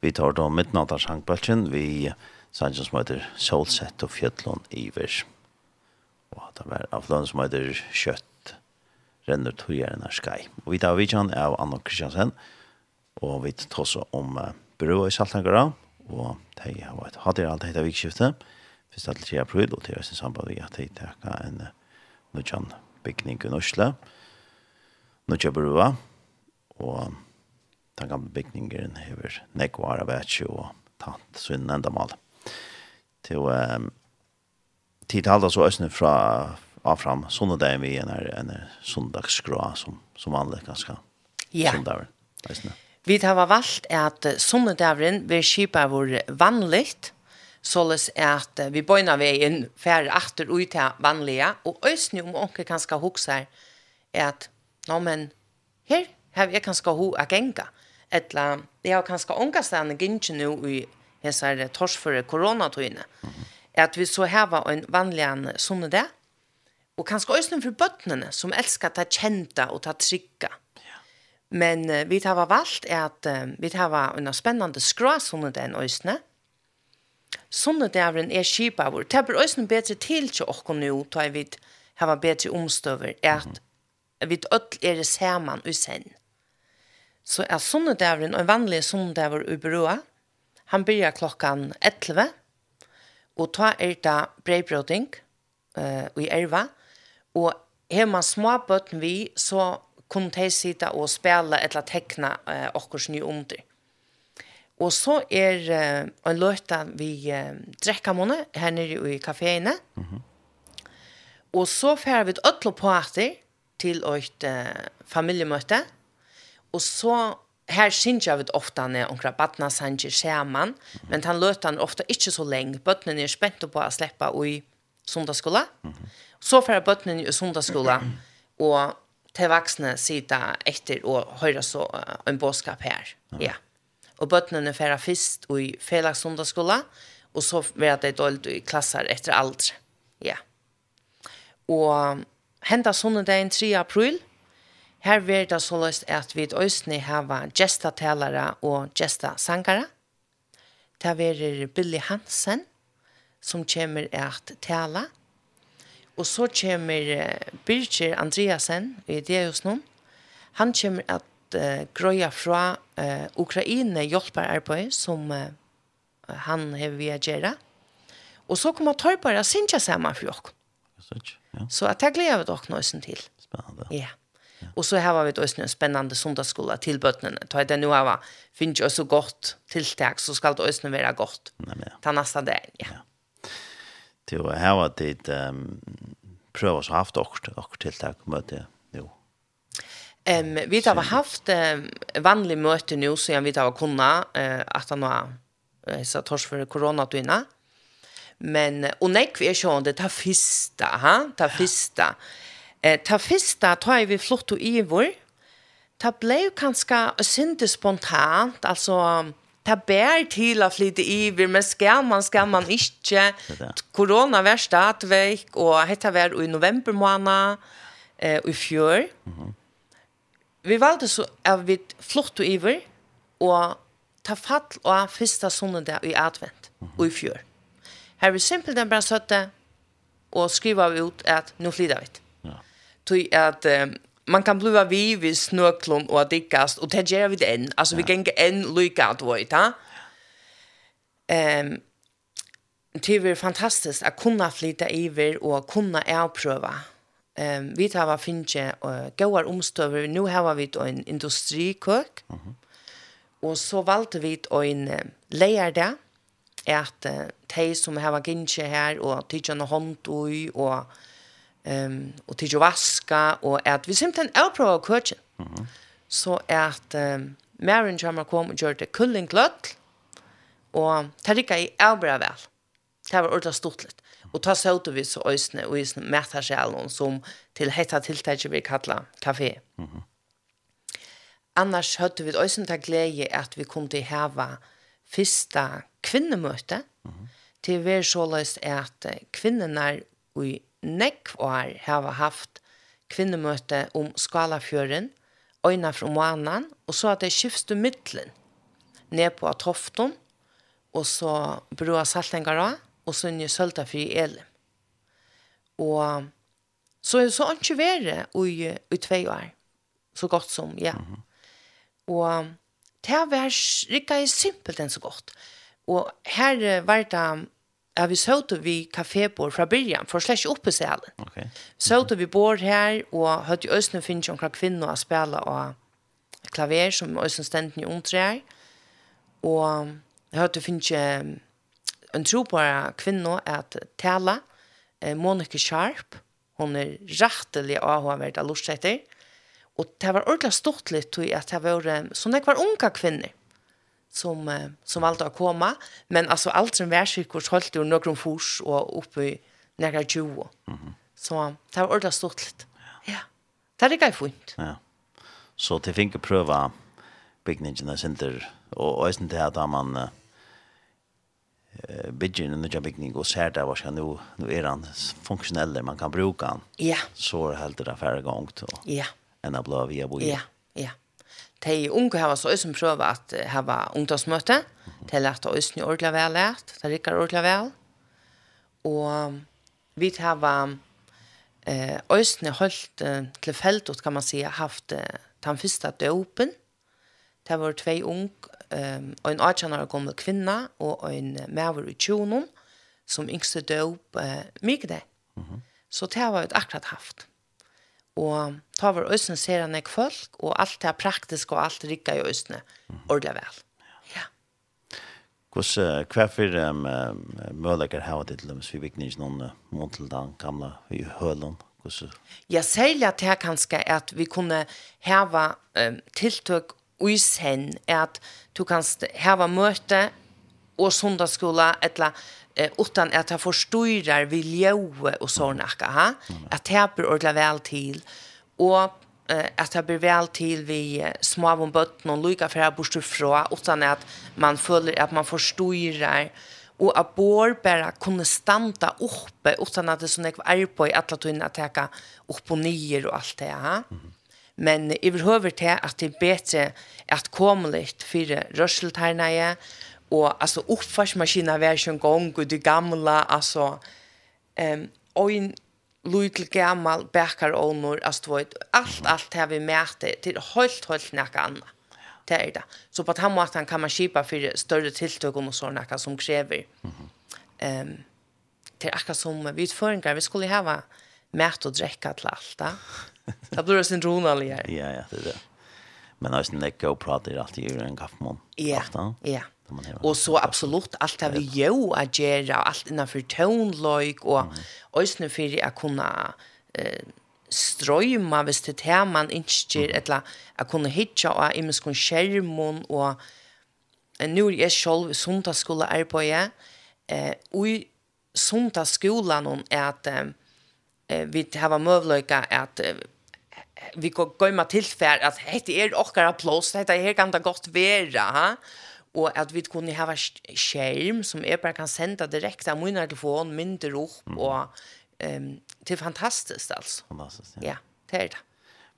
Vi tar då sangbølgen, vi sannsyn som heter Solsett og Fjöllån Iver. Og det var av lønn som heter Kjøtt renner togjerren er Skai. Og vi tar vidtjen av Anna Kristiansen og vi tar også om uh, Brua i Saltangara og de har vært hatt i alt dette vikskiftet først til 3 april, og til høysen samband vi at jeg takka en nødjan bygning i Norsle, nødjan brua, og den gamle bygningen hever nekvara vetsj og tant svinnen enda mal. Til um, tidtalda så østene fra av fram sondagen vi en, er en sondagsskrå som, som vanlig ganske ja. sondagen. Vi har valgt at sondagdavren vil kjipa vår vanligt, såles at vi bøyna veien færre atter ut til vanlige, og øsne om onke kan skal hukse er at, nå men, her, har jeg kan skal ho a genga, etla, jeg har kanskje onka stedene gynnsje nå i hessar torsføre koronatøyene, at vi så heva en vanlig sånne det, og kanskje øsne for bøttene, som elskar ta kjenta og ta trygga. Men uh, vi har valgt at uh, vi har en spennende skra sånne den øsne, Sunne dævren er vår. Det blir også bedre til til okko nu, da vi har bedre omstøver, at vi ødel er det saman i sen. Så er sunne dævren, og en vanlig sunne i brua, han byrjar klokkan 11, og ta er det breibroding uh, i erva, og har man småbøtten vi, så kunne de sitte og spille eller tekne uh, okkurs nye under. Mm Og så er uh, en løte vi uh, drekker måned her nede i kaféene. Mm -hmm. Og så fer vi et øtlo på etter til et uh, familiemøte. Og så her synes jeg vet ofte når omkring badna sanger skjermen. mm -hmm. men han løter han ofte ikke så lenge. Bøttene er spent på å slippe i sundagsskola. Mm -hmm. Så fer bøttene i sundagsskola, mm -hmm. og til voksne sitter etter og hører så uh, en bådskap her. Mm -hmm. Ja og bøttene færa fyrst i felags sundagsskola, og så var det dårlig i klasser etter aldre. Ja. Og henda sundagen 3. april, her vil det så løst at vi i Østene har gestatalere og gestasangere. Det var Billy Hansen som kommer at tale. Og så kommer Birger Andreasen i det hos noen. Han kommer at uh, grøya fra uh, Ukraina hjelpararbeid som uh, han har vi gjøre. Og så kommer Torpare tøypere sinja sammen for dere. Så, Ja. Så at jeg gleder dere nøysen til. Spennende. Ja. ja. Og så har vi også en spennende sundagsskola til bøttene. Da det nå av finnes jo så godt tiltak, så skal det også være godt. Nei, men ja. Ta neste dag, ja. ja. Til å ha vært dit um, prøve oss å ha haft dere tiltak møte Ehm um, vi har haft um, vanliga möten nu så vi har kunna eh att han har så tors för corona då innan. Men och vi är sjön det ta fista, ha? Ta fista. Eh ta fista tar vi flott och i vår. Ta blev kanske synte spontant alltså ta bär till att flyta i men ska man ska man inte corona värsta att veik och hetta var i november månad eh i fjör. Mhm. Mm vi valde så at vi flott og iver, og ta fall og fyrsta sondag i advent, mm -hmm. og i fjør. Her vi simpelthen bare søtte, og skriva ut at nu flyter vi. Ja. Tui at um, man kan bliva vi vi snøklon og dikkast, og det gjør vi det enn. Altså, ja. vi ganger enn lykka at vi, ta. Um, det er fantastisk at kunna flyta iver og kunna avprøva. Ja Ehm um, vi tar var finche uh, goar omstøver. Nu har vi en industrikøk. Mhm. Mm og så valgte vi en uh, leier der at uh, de som har gynnsje her og tidsi noe hånd ui og um, og tidsi vaska og at vi simpelthen avprøver køkken. Mm -hmm. Så at um, Maren kommer kom og gjør det kulling kløtt og det rikket i avbrøver vel. Det var ordentlig stort litt. Og ta søte vi så øsne og i mætarsjælen som til hetta tiltaket vi kallar kafé. Mm -hmm. Annars høtte vi øsne ta glede at vi kom til heva fyrsta kvinnemøte mm -hmm. til vi er såleis at kvinnerne i nekv år heva haft kvinnemøte om Skalafjøren, øyna fra månen, og så at det skiftes middelen ned på Tofton, og så brua saltengar av, og sunne sølta fri el. Og så er så ikke verre i, i tve år, så godt som, ja. Mm -hmm. Og det var rikka i simpelt enn så godt. Og her var det Ja, vi såg vi kafébord fra början, för släck uppe sig alla. Okay. Såg vi bord här och hade ju ösnen finns omkring kvinnor å spela och klaver som Østene ständen i omträr. Och hade finns ju en tro på kvinna at tala eh, Monica Sharp hon är rättelig av vært av lortsetter. Og det var ordentlig stort litt til at det var så när var unga kvinner som eh, som valgte å komme, men altså alt som värsykurs höll holdt jo noen fors og oppe i nära 20 mm -hmm. så det var ordentlig stort litt. ja, ja. det er ikke fint ja så det fick pröva byggningen där og, og och sen det här där man bygger en nya byggning og ser där vad nu nu er han funktionell man kan bruka han. Ja. Så er helt det där färre gång då. Ja. En blå via bo. Ja. Ja. De unge har så som prøver at hava ungdomsmøte. til at det ni ordentlig vel lært. det rikker ordentlig vel. Og vi har eh, Øysene holdt eh, til feltet, kan man si, haft eh, den første døpen. Det var tvei ung um, en 18 år gammel kvinna og en maver i tjonen som yngste døp uh, mye det. Mm -hmm. Så det var vi akkurat haft. Og ta var østen ser han ikke folk, og alt det er praktisk, og alt rikka i østene mm ordentlig vel. Ja. Hvordan, hva for um, møleker har det til dem, så vi vikner ikke noen mån til den gamle i hølen? Hvordan? Ja, særlig at det er kanskje at vi kunne hava um, tiltøk i sen er at du kan hava møte og sundagsskola etla eh, utan at det forstyrrar ljøve og sånakka, ha? at det blir ordla vel til, og eh, at det blir vel til vi eh, små om bøtten og lykka for jeg bortstå fra, utan at man føler at man forstyrrar, og at bor bare kunne standa oppe, utan at det er sånn jeg er på i alle tøyne at jeg opp og nyer og alt det, ha? Mm -hmm men i behøver til at det er bedre at komme litt for rørseltegnet, og altså oppfarsmaskina hver som gang, og det gamla, altså, um, og en lydel til gammal, bækar og altså, du vet, alt, alt det vi mæter, til helt, helt nekka anna. Det er det. Så på den måten kan man kjipa for større tiltøk og sånne som krever. Mm -hmm. um, til akkurat som vi utføringar, vi skulle hava mæt og drekka til alt, da. Det blir sin ronal. Ja, ja, det är det. Men alltså när jag pratar alltid i en kaffemån. Ja, ja. Och så absolut alt det vi gör att göra allt innanför tonlöjk och ösnen för att kunne eh, strøyma hvis det er man innskjer mm. etla a kunne hitja og imenskon skjermon og nå er jeg selv sundagsskola er på jeg eh, og i sundagsskolen er at eh, vi har møvløyka at eh, vi går med tilfær att hette er okkar plås det her kan det gott vara ha? og at vi kunne ha skjerm som jeg bare kan sende direkte av min telefon, mindre opp, mm. og um, til fantastisk, altså. Fantastisk, ja. Ja, det er det.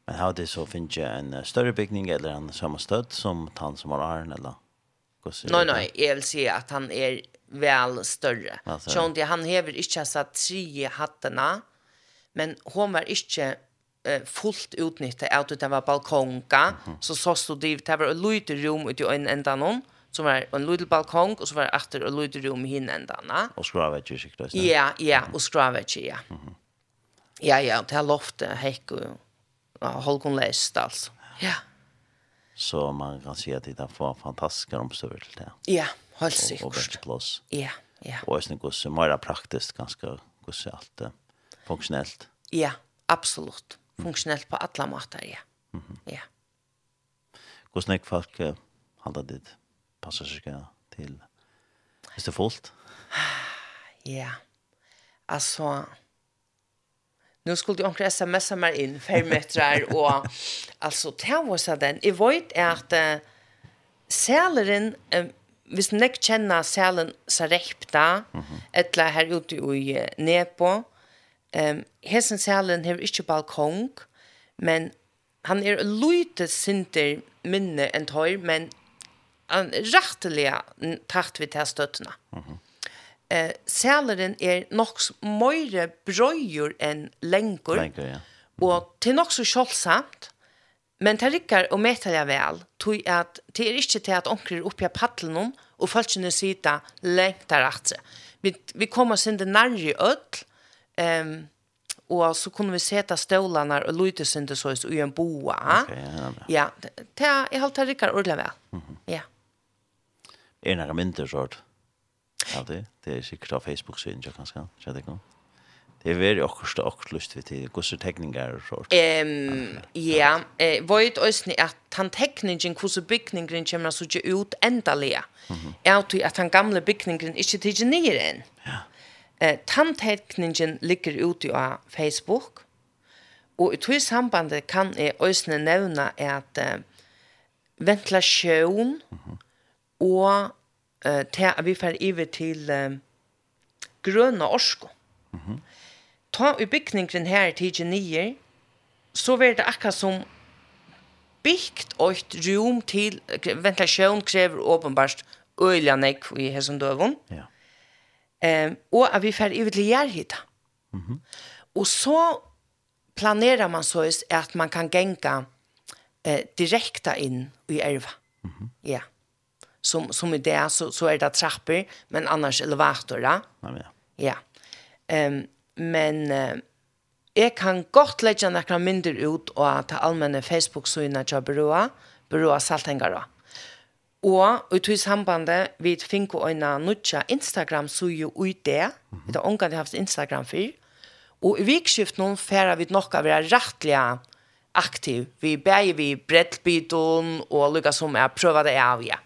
Men har det så finnes jeg en større bygning eller en samme støtt som han som har æren, eller? Nei, nei, jeg vil si at han er väl större. så Sjön det han hever inte så att tre hattarna men hon var inte eh, fullt utnytta av det var balkonga. Mm -hmm. så så stod det det var ett litet rum ute i en ända någon som var en liten balkong och så var det efter ett litet rum i en ända va och skravet ju sig där ja ja. och skravet ja. Mm -hmm. ja ja det här loftet häck och ja, holkon läst alltså. Ja. Så man kan se att det är för fantastiska omstörd till det ja helt säkert ja ja. Och det går så mer praktiskt ganska går så allt funktionellt. Ja absolut funktionellt på alla måter, ja. Mm -hmm. Ja. Hur snäck folk uh, handlar det passar til? till Är det fullt? <sighs> Ja. Alltså Nu skulle jag också smsa mig in <laughs> fem meter och alltså ta var så den. Jag vet att uh, sälaren um, uh, hvis nek kjenner selen Sarepta, mm -hmm. etla her ute i Nepo, Ehm um, hesen salen har ikkje balkong, men han er lite sinter minne enn tøy, men han rettelig takt vi til støttene. Mhm. eh, saleren er nok møyre brøyer enn lenger, lenger ja. og til nok så kjølsamt, men det rikker og meter jeg vel, tog at det er ikke til at omkring oppe i paddelen og folkene sitter lengt der etter. Vi, vi kommer sin det nærre ødel, Ehm og så kunne vi sätta stolarna og luta sig inte så i en boa. Okay, ja, ja. Ja, jag har tagit Rickard ordla väl. Mm -hmm. Ja. Är några mindre sort. Ja, det det er sikkert på Facebook sidan jag kanske. Jag det inte. Det er veldig akkurat också lyst til det gosse tekninger og sånt. Ehm ja, eh void ösni at han tekningen, hvordan bygningen kommer så ikke ut ändaliga. Mm -hmm. Är att han gamla byggningen inte tidigare än. Eh, Tandtekningen ligger ute av Facebook, og i tog sambandet kan jeg også nevne at eh, ventilasjon mm -hmm. og eh, til at vi får iver til eh, grønne orsko. Mm -hmm. Ta i bygningen her til genier, så var det akkurat som byggt et rom til ventilasjon krever åpenbart øyla nekv i hesson døvun. Ja. Ehm og at vi får ut till Järhita. Mhm. Mm och så planerar man så att man kan gänga eh direkta in i elva. Mhm. Ja. Som som i det så så är det trapper, men annars elevator ja. Ja. Ja. Ehm men uh, jeg kan godt legge noen mindre ut og ta allmenne Facebook-synet til Berua, Berua Saltengara. Og i tog sambandet vi fikk øyne nødja Instagram-suje ui det. Vi har omgang haft Instagram fyr. Og i vikskift noen færa vi nok av være rettelig aktiv. Vi bæger vi brettbyton og lukka som er prøva det av, ja.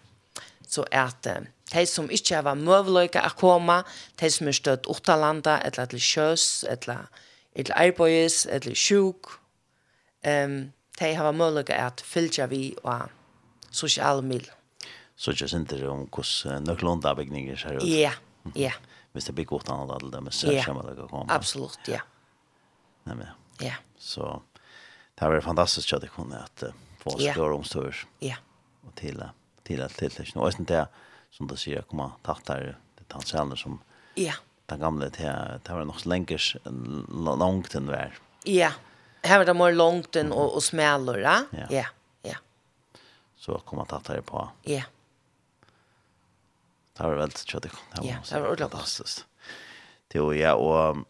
Så at uh, de som ikke har møvløyka å komme, de som er støtt utalanda, eller til sjøs, eller til arbeids, eller sjuk, um, de har møvløyka at fylgja vi og sosiale middel så ikke inte om hvordan nøklånda bygninger ser ut. Ja, ja. Hvis det blir godt annet alle dem, så kommer det å komme. Absolutt, ja. Nei, men. Ja. Så det har vært fantastisk at det kunne at få oss klare omstår. Ja. Og til till Til till til det. Og jeg det, som du sier, jeg tatt der, det tar hans som ja. den gamle, det var nok lenger langt enn där. Ja, her var det mer långt enn og, og. Ja, ja. ja. Så kommer tatt der på. Ja. Det var veldig kjøtt. Ja, det var ordentlig fantastisk. Det var ja, og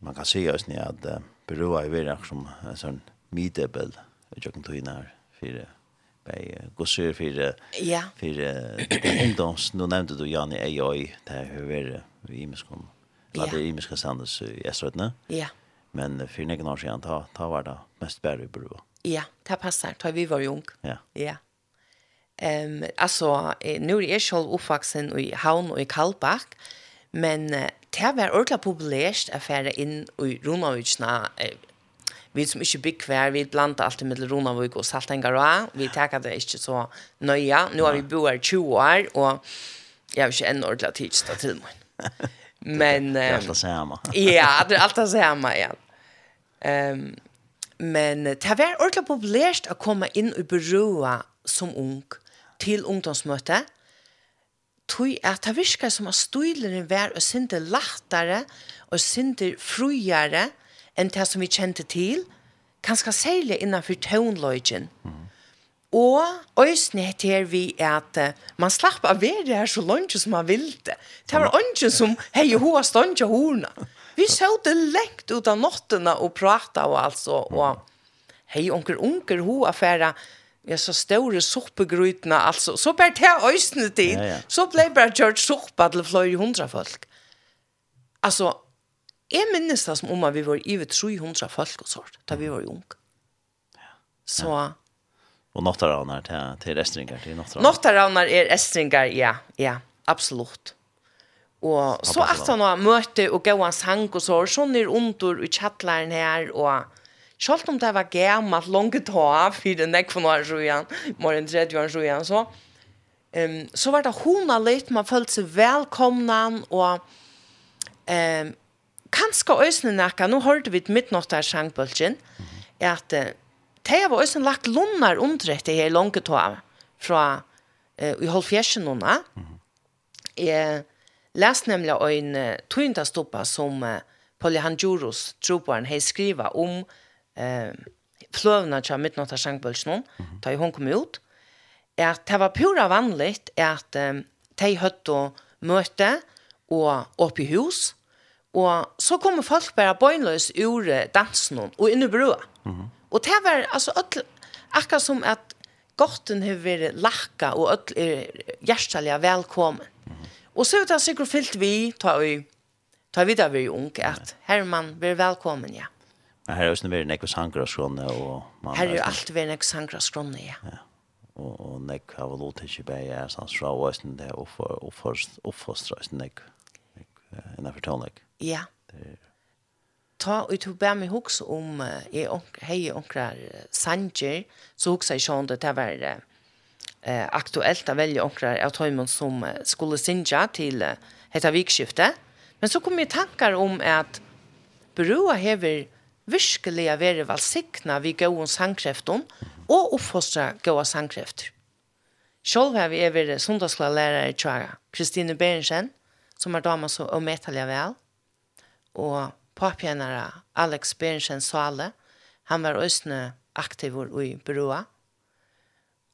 man kan si også nye at Berua er veldig som en sånn midebel i kjøkkentøyene her, fire bei gossur for ja. for fyrir ungdoms nå nevnte du Jani Eyoi det har vært vi imeskom ja. det er imeska sandes i Estrøtene, ja men for negen år siden ta, ta var det mest bære i Berua. ja, det passar, da vi var jung. ja, ja Ehm um, alltså nu är jag själv uppvuxen i Havn och i Kallbach men uh, det var ordentligt populärt att färra in i Ronaviksna uh, vi som inte bygg kvar vi blandar alltid med Ronavik och Saltengarå vi teker det inte så nöja nu har vi bo här 20 år, och jag har inte en ordentlig tidsdag till mig Men... Det er alt det samme. <laughs> ja, det er alt det samme, ja. Um, men det var ordentlig populært å komme inn i byråa som ung til ungdomsmøte, tog at det virker som at støyleren var og synte lattere og synte frujere enn det som vi kjente til, kanskje særlig innenfor tøvnløgjen. Mm. Og øysene heter vi at uh, man slapp av være her så langt som man ville. Det var ønsken som hei hoa stånd av horna. Vi så det lengt ut av nottene og prata og altså. Og hei onker onker, hoa færa Ja, så store soppegrytene, altså. Så bare til øysene til. Ja, ja. Så ble bare kjørt soppa til flere hundra folk. Altså, jeg minnes det som om at vi var i 300 folk og sånt, da vi var unge. Ja. Så... Ja. Og nottaravnar til, til estringar, til nottaravnar. Nottaravnar er estringar, ja, ja, absolutt. Og så at han har møte og gå hans sang og så, sånn er under i kjattlæren her, og Selv om det var gammalt, langt ta, for en ekvån år siden, mer enn 30 år siden, så, um, så var det hona litt, man følte seg velkomna, og um, kanskje øsne nekka, nå hørte vi et midtnatt av sjangbølgen, at uh, det var øsne lagt lunnar omdrett i her langt ta, fra uh, i halvfjersen nona. Jeg leste nemlig en uh, tøyndastoppa som uh, Polly Handjurus, troparen, hei skriva om um, eh, fløvna til midnatt av sjankbølsen, da hun kom ut, er at det var pura vanligt at um, de høtt å møte og opp i hus, og så kommer folk bare bøgnløs ur dansen og inn i brua. Mm -hmm. Og det var altså öll akkurat som at gotten har vært lakka og öll er hjertelig velkommen. Mm -hmm. Og så er det sikkert fyllt vi, tar vi, tar vi da vi er ung at Herman blir velkommen, ja. Mm Men her er også vært nekve sanger Og man Her er jo alt vært nekve sanger av skrone, ja. ja. Og, og nekve har vel låt ikke bare er sånn fra og østen det og oppfostra østen nekve. Innenfor tånnek. Ja. Ta og tog bare meg hoks om jeg hei onkrar sanger, så hoksa jeg sånn det til å være aktuelt å velge välja onkrar av tøymon som skulle synja til eh, heta vikskifte. Men så kom jeg tankar om at Brua hever virkelig være valsikna vi gode sangkreften og oppfostra gåa sangkrefter. Sjolv har vi vært er i Tjara, Kristine Berensen, som er dama så ometalig vel, og papjenere Alex Berensen Sale, han var østene aktivor i byråa,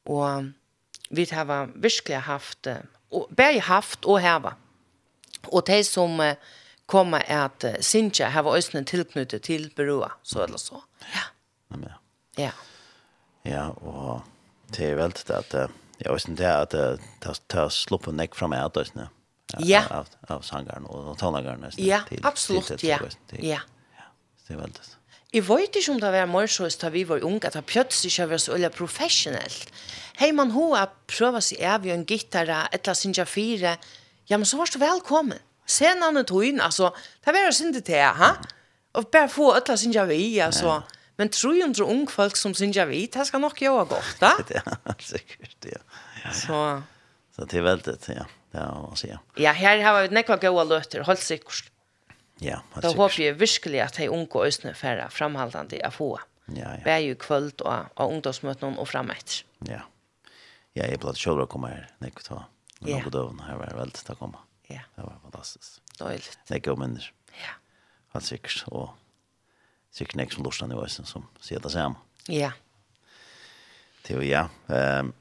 og vi har virkelig haft, og, bare haft og heva. Og de som eh, komma at uh, Sintja har øsne tilknyttet til byråa, så eller så. Ja. Ja, men, ja. ja. Ja, og det er veldig det at jeg øsne det at det har sluppet nekk fra meg at øsne. Ja. Av, av sangeren og tonageren øsne. Ja, absolutt, ja. Ja. Det er veldig det. Jeg vet ikke om det var mer så da vi var unge, at det plutselig ikke var så veldig professionelt. Hei, man har prøvd seg av en gitarra, et eller annet sinja fire, ja, men så var du velkommen. Sen han tog in alltså det var synd det ha. og bare få alla sin jag vi alltså. Men tror ju inte ung folk som sin jag vi, det ska nog göra gott, va? Ja, säkert ja. ja. Så så det är väldigt ja. Det er å si, Ja, Ja, her har vi nekva gode løter, holdt sikkert. Ja, helt sikkert. Då hoppas jag verkligen att hej unga ösnä færre framhållande att få. Ja, ja. Bär ju kvöld og och ungdomsmöten och framåt. Ja. Ja, jag blev själv att komma här. Nej, ta. Men något då när jag til å komme. Ja. Det var fantastisk. Døyligt. Det går människor. Ja. Helt sikkert, og sikkert nek som lustan i ösen som sier det samme. Ja. Det var ja. Um,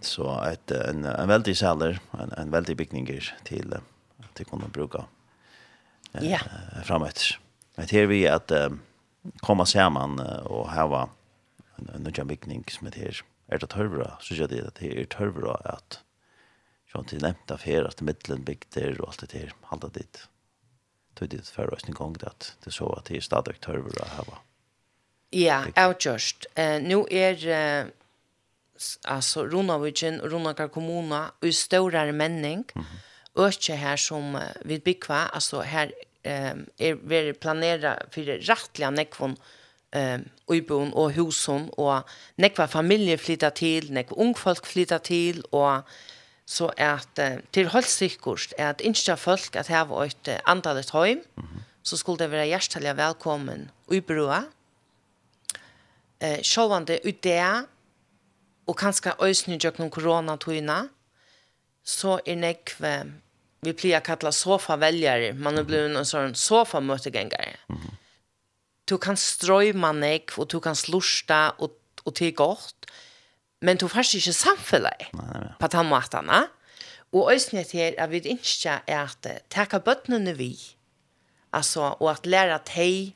så et, en, en veldig sæler, en, en veldig bygninger til att vi kunde bruka uh, ja. uh, framåt. Men her vi att um, sammen uh, og hava en, en, nødvendig bygning som är här. Är det tørvra? Så jag det at det er tørvra at som til nevnt av her, at middelen bygder og alt det der, halda dit. Tog det för oss en gång at det så att det er stadig hörver å hava. Ja, outjust. Eh, nu er eh, altså Runavigen og Runakar kommuna i større menning, mm -hmm. økje her som uh, vi bygger, altså her eh, er vi planera for rettelig nekvån eh, uiboen og husen, og nekva familier flytta til, nekva ungfolk flytta til, og så at uh, til holdt sikkert at innskja folk at her var et antallet høym, mm -hmm. så skulle det være hjertelig velkommen i brua. Eh, sjåvande ut det, og kanskje øyne gjennom koronatøyene, så er nekve, vi pleier å kalle sofaveljere, man er blevet en sånn sofamøtegengere. Mm -hmm. Du kan strøyma nekve, og du kan slusta, og, og til godt, men du får ikke samfunnet på den måten. Og øyne til at vi ikke er at takk av bøttene vi, altså, og at lære at hei,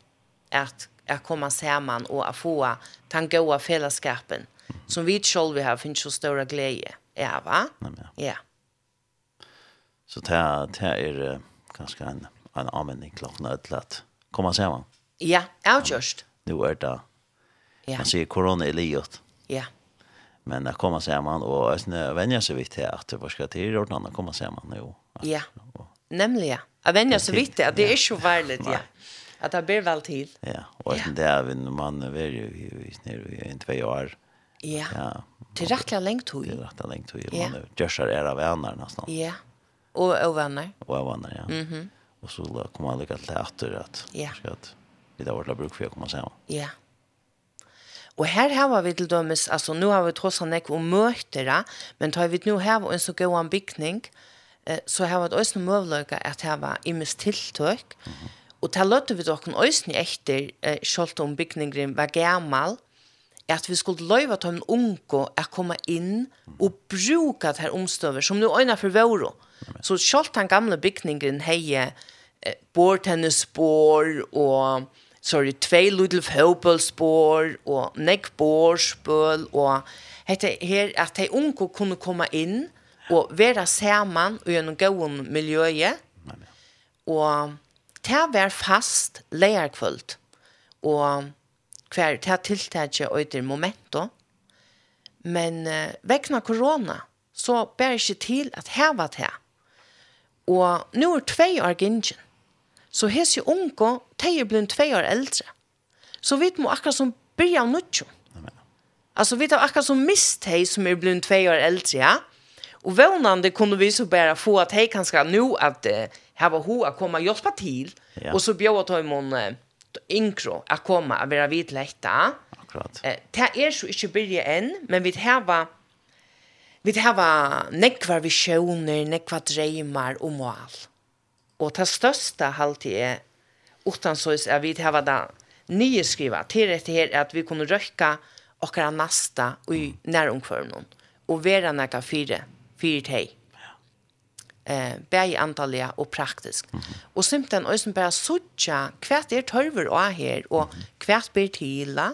at jeg kommer sammen og at få den gode fellesskapen, som vi selv har finnes så større glede av. Ja, ja. Så det er ganske en, en anvending klokken er til at komme sammen. Ja, outjust Nå er det, man sier korona er livet. Ja. Men att og samman och ösna vänja sig vid det var vad ska ordene, och annan komma samman jo. Ja. Nämligen att vänja sig vid det, <laughs> det är så värligt ja. Att det blir väl till. Ja, och ja. det er en man er ju i snär i en två år. Ja. Ja. Till lengt tog. hur. Till rättliga längt hur. Ja. Man görsar era vänner nästan. Ja. Och och vänner. Och vänner ja. Mhm. Och så kommer man lägga till att att ska att det då vart bruk för att komma samman. Ja. Och här har vi till dömes, alltså nu har vi tross han ikke om mötera, men tar vi nu här en så god en bygning, eh, så har vi också möjlighet at här var imes tiltøk. Mm -hmm. Och där lötte vi dock en etter, eh, selv om bygningen var gammel, at vi skulle løyva til en unge å komme inn og bruka det her omstøver som nu øyne for våre. Så selv den gamle bygningen hei eh, bortennisbord og så er det tvei Little Fable-spår og Neckbor-spøl og hette her at de unge kunne komme inn og være sammen og gjennom gåen miljøet og det var fast leierkvølt og hver det tiltaket og etter momento. Men uh, vekna korona så bär ikke til at heva det og nå er tvei år gingen Så hese unge, de er blitt tve år eldre. Så vi må akkurat som byrja av nødtjå. Altså, vi tar akkurat som mist de som er blitt tve år eldre, ja. Og vånande kunne vi så bare få at de kanske nå at uh, her var hun å komme og hjelpe til. Ja. Og så bjør at hun uh, inkro å komme og være vidt lette. Akkurat. Eh, det er så ikke byrja enn, men vi har vi har nekvar visioner, nekvar dreymar og mål. Og det største halvtid er, utan så er vi til det nye skriva, til rett her at vi kunne røyka okkara nasta i nærumkvørnen, og være nekka fire, fire teg. Eh, bæg antallet og praktisk. Mm -hmm. Og simpelthen øysen bare suttja, hva er tørver å her, og hva blir tila.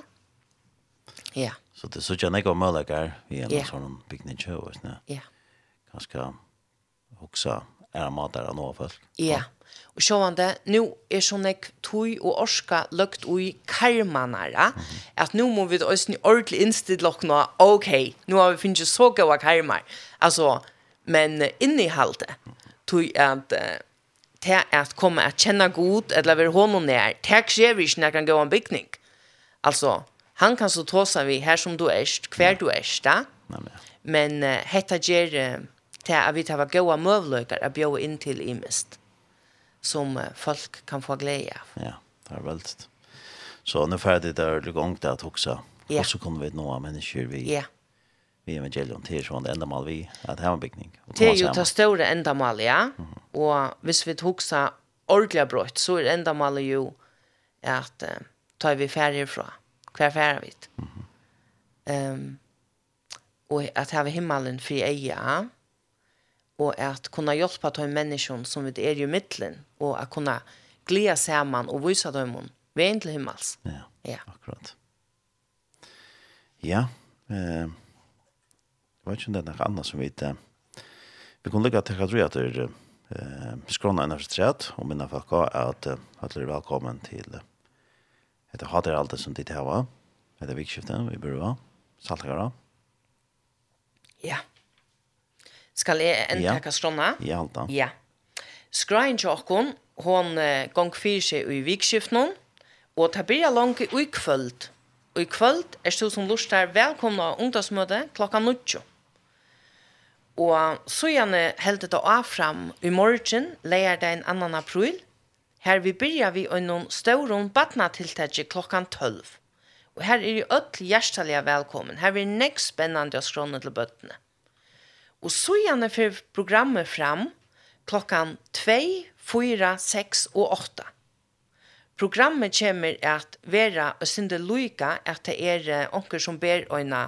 Ja. Så det sutja nekka og møllegar i en yeah. sånn bygning kjø, og. Ja. Ganske hoksa är mat där nå först. Ja. Och så var det nu är sånn ek tui og orska løgt ui karmanara. Mm. Att nu må vi oss ni ordentlig innstille lockna. Okej, nu har vi finns så gode karmar. Alltså men inne tui halte. Tui att te att komma att känna god eller vara honom när. Tack skjer vi när kan gå en picknick. Alltså han kan så tåsa vi här som du är, hver du är, da? Men hetta ger til at vi tar gode møvløyker at bjør inn til imest, som folk kan få glede av. Ja, det er veldig. Så nå er ferdig det er gang til at også, ja. og så kunne vi nå av mennesker vi, ja. vi evangelium til sånn endamal vi, at her bygning. Det er jo det store endamal, ja. Mm -hmm. Og hvis vi hoksa ordentlig brøtt, så er endamal jo at uh, tar vi ferdig fra, hver ferdig vi. Mm -hmm. um, og at her vi himmelen fri eia, ja och att kunna hjälpa en människor som vi är i mitten och att kunna glede samman och visa dem om vägen till himmels. Ja, ja. akkurat. Ja, eh, jag vet inte om det är något annat som vi inte... Vi kunde lägga till att jag tror eh, skrona en och mina folk har att alla är välkommen till ett hatar allt som det här var. Det är vikskiften vi börjar. Saltgara. Ja. Yeah. Skal jeg enda ja. skrona? Ja, alt da. Ja. Skrein tjokken, hon uh, gong fyrir seg i vikskiften, og ta byrja langt i kvöld. Og i kvöld er du som lustar der velkomna ungdomsmøte klokka 9. Og så gjerne heldet det av fram i morgen, leier det en annan april. Her vi byrja vi og noen stauron badnatiltaket klokkan 12. Og her er jo öll hjertelig velkommen. Her er nek spennande å skråne til bøttene. Og så gjerne for programmet fram klokkan 2, 4, 6 og 8. Programmet kommer at være og synde lojka at det er onker som ber ojna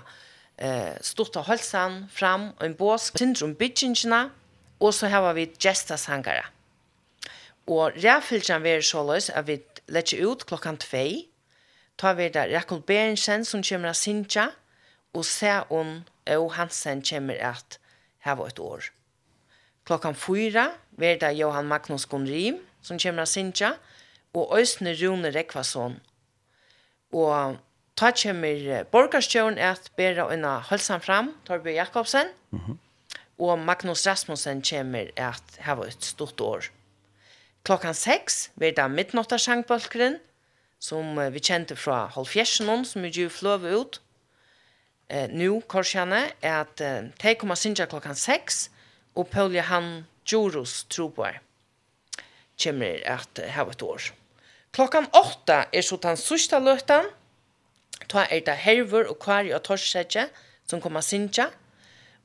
eh, stort av halsan fram og en bås, syndrom om og och så har vi gestasangere. Og räfylgjan vi är sålös at vi lägger ut klokkan 2 tar vi där Jakob Berensen som kommer av Sintja, og se om Hansen kommer att her var et år. Klokkan fyra var det Johan Magnus Gunrim, som kommer av Sintja, og Øysne Rune Rekvason. Og ta kommer borgarstjøren at bera unna Hølsan fram, Torbjørn Jakobsen, mm -hmm. og Magnus Rasmussen kommer at hava var et stort år. Klokkan seks var det midnåttarsangbalkeren, som vi kjente fra Holfjersenon, som vi gjør fløve ut, eh, nu korsjane er at eh, de kommer sinja klokkan 6 og Paul Johan Jorus troboer kommer at eh, ha et år. Klokkan 8 er så den sørste løtan, ta er det Herver og Kari og Torsedje som kommer sinja,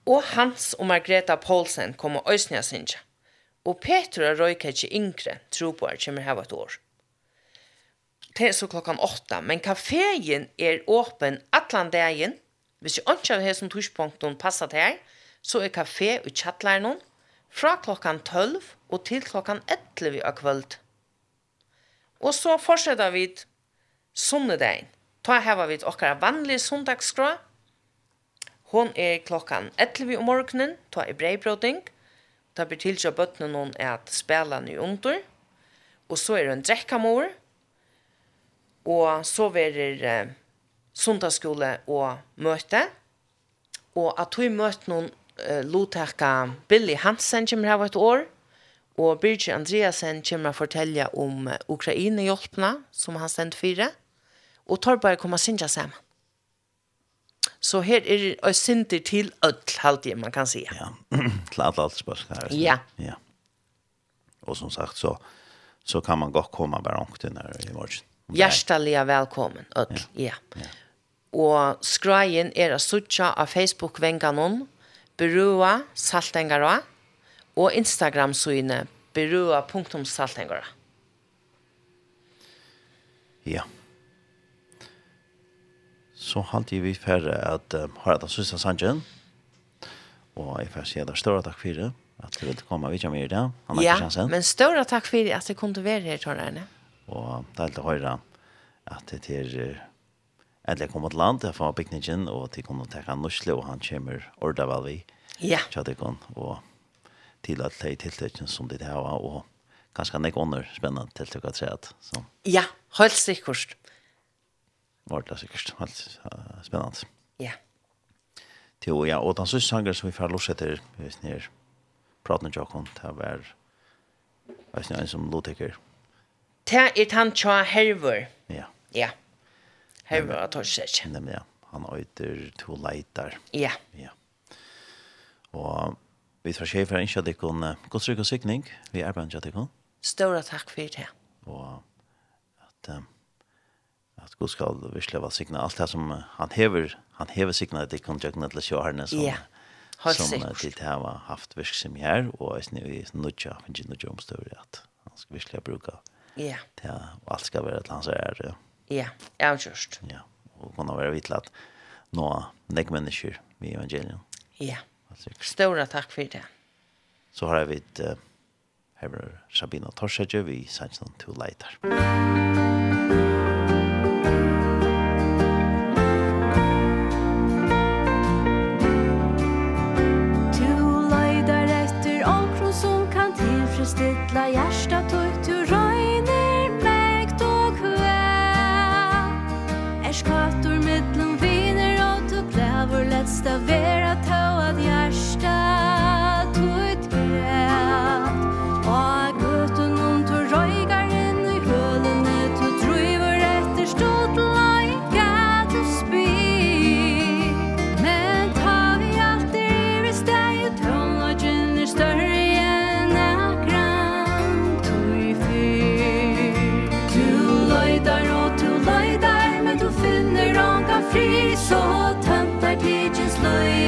og Hans og Margreta Poulsen kommer øsne sinja. Og Petra Røyketje Ingre troboer kommer hava et år til så klokkan 8, men kaféen er åpen allan dagen Hvis jeg ikke har hessen tushpunkten passet her, så er kafé i kjattlæren fra klokkan 12 og til klokkan 11 av kvöld. Og så fortsetter vi sunnedagen. Ta heva vi okkara vanlig sundagsgrå. Hon er klokkan 11 om morgenen, ta i breibroding. Ta blir tilkjøp bøttene noen er at spela ny under. Og så er det en drekkamor. Og så verer... Eh, sundagsskole og møte, og at hun møtte noen uh, lotekka Billy Hansen kommer her et år, og Birgit Andreasen kommer å fortelle om Ukraina-hjelpene som han sendt fire, og Torberg kommer å synge sammen. Så her er <clears throat> det synder til ødel, halvtid, man kan si. Ja, til alle alt spørsmål. Ja. ja. Og som sagt, så, så kan man godt komme bare omkring her i morgen. Hjertelig velkommen, ødel, ja. ja. ja og skraien er å suttja av Facebook-venganon, berua saltengara og Instagram-syne berua.saltengara. Ja. Så halte vi for at uh, har jeg da sysna sangen, og jeg får si at det er større takk for det, at du vil komme vidt med i det, Anna ja, Kristiansen. Ja, men større takk for det at du kom til å være her, tror jeg. Og det er litt å høre at det er eller jeg kommer til land, jeg får bygningen, og til kunne ta en norsle, og han kommer ordet vel vi. Ja. Tja, det kan, og til at det er tiltøkken som de har, og kanskje nek under spennende tiltøk at seg. Så. Ja, helt sikkert. Var det sikkert, helt uh, spennende. Ja. Til, ja, og den siste sanger som vi får lov etter, hvis ni er pratende jokken, det var, hvis ni er en som lovtekker. Det er han tja herver. Ja. Ja. Heva Torsek. Nemlig, ja. Han øyter to leitar. Ja. Ja. Og vi tar skje for en kjadikon godstrykk og sykning. Vi er på en kjadikon. Stora takk for det. Og at, um, at God skal virkelig være sikna alt det som han hever, han hever sikna det kan jøkna til sjåherne som, ja. som til det har haft virksom her, og jeg snir vi nudja, finnes ikke nødja omstøver at han skal virkelig bruka ja. det, og alt skal være til hans ære. Ja Ja, jeg har kjørst. Ja, og kunne være vitla at nå nek mennesker i evangeliet. Ja, stora takk for det. Så har jeg vidt uh, Heber Sabina Torsedje, vi sannsyn to leitar. Musikk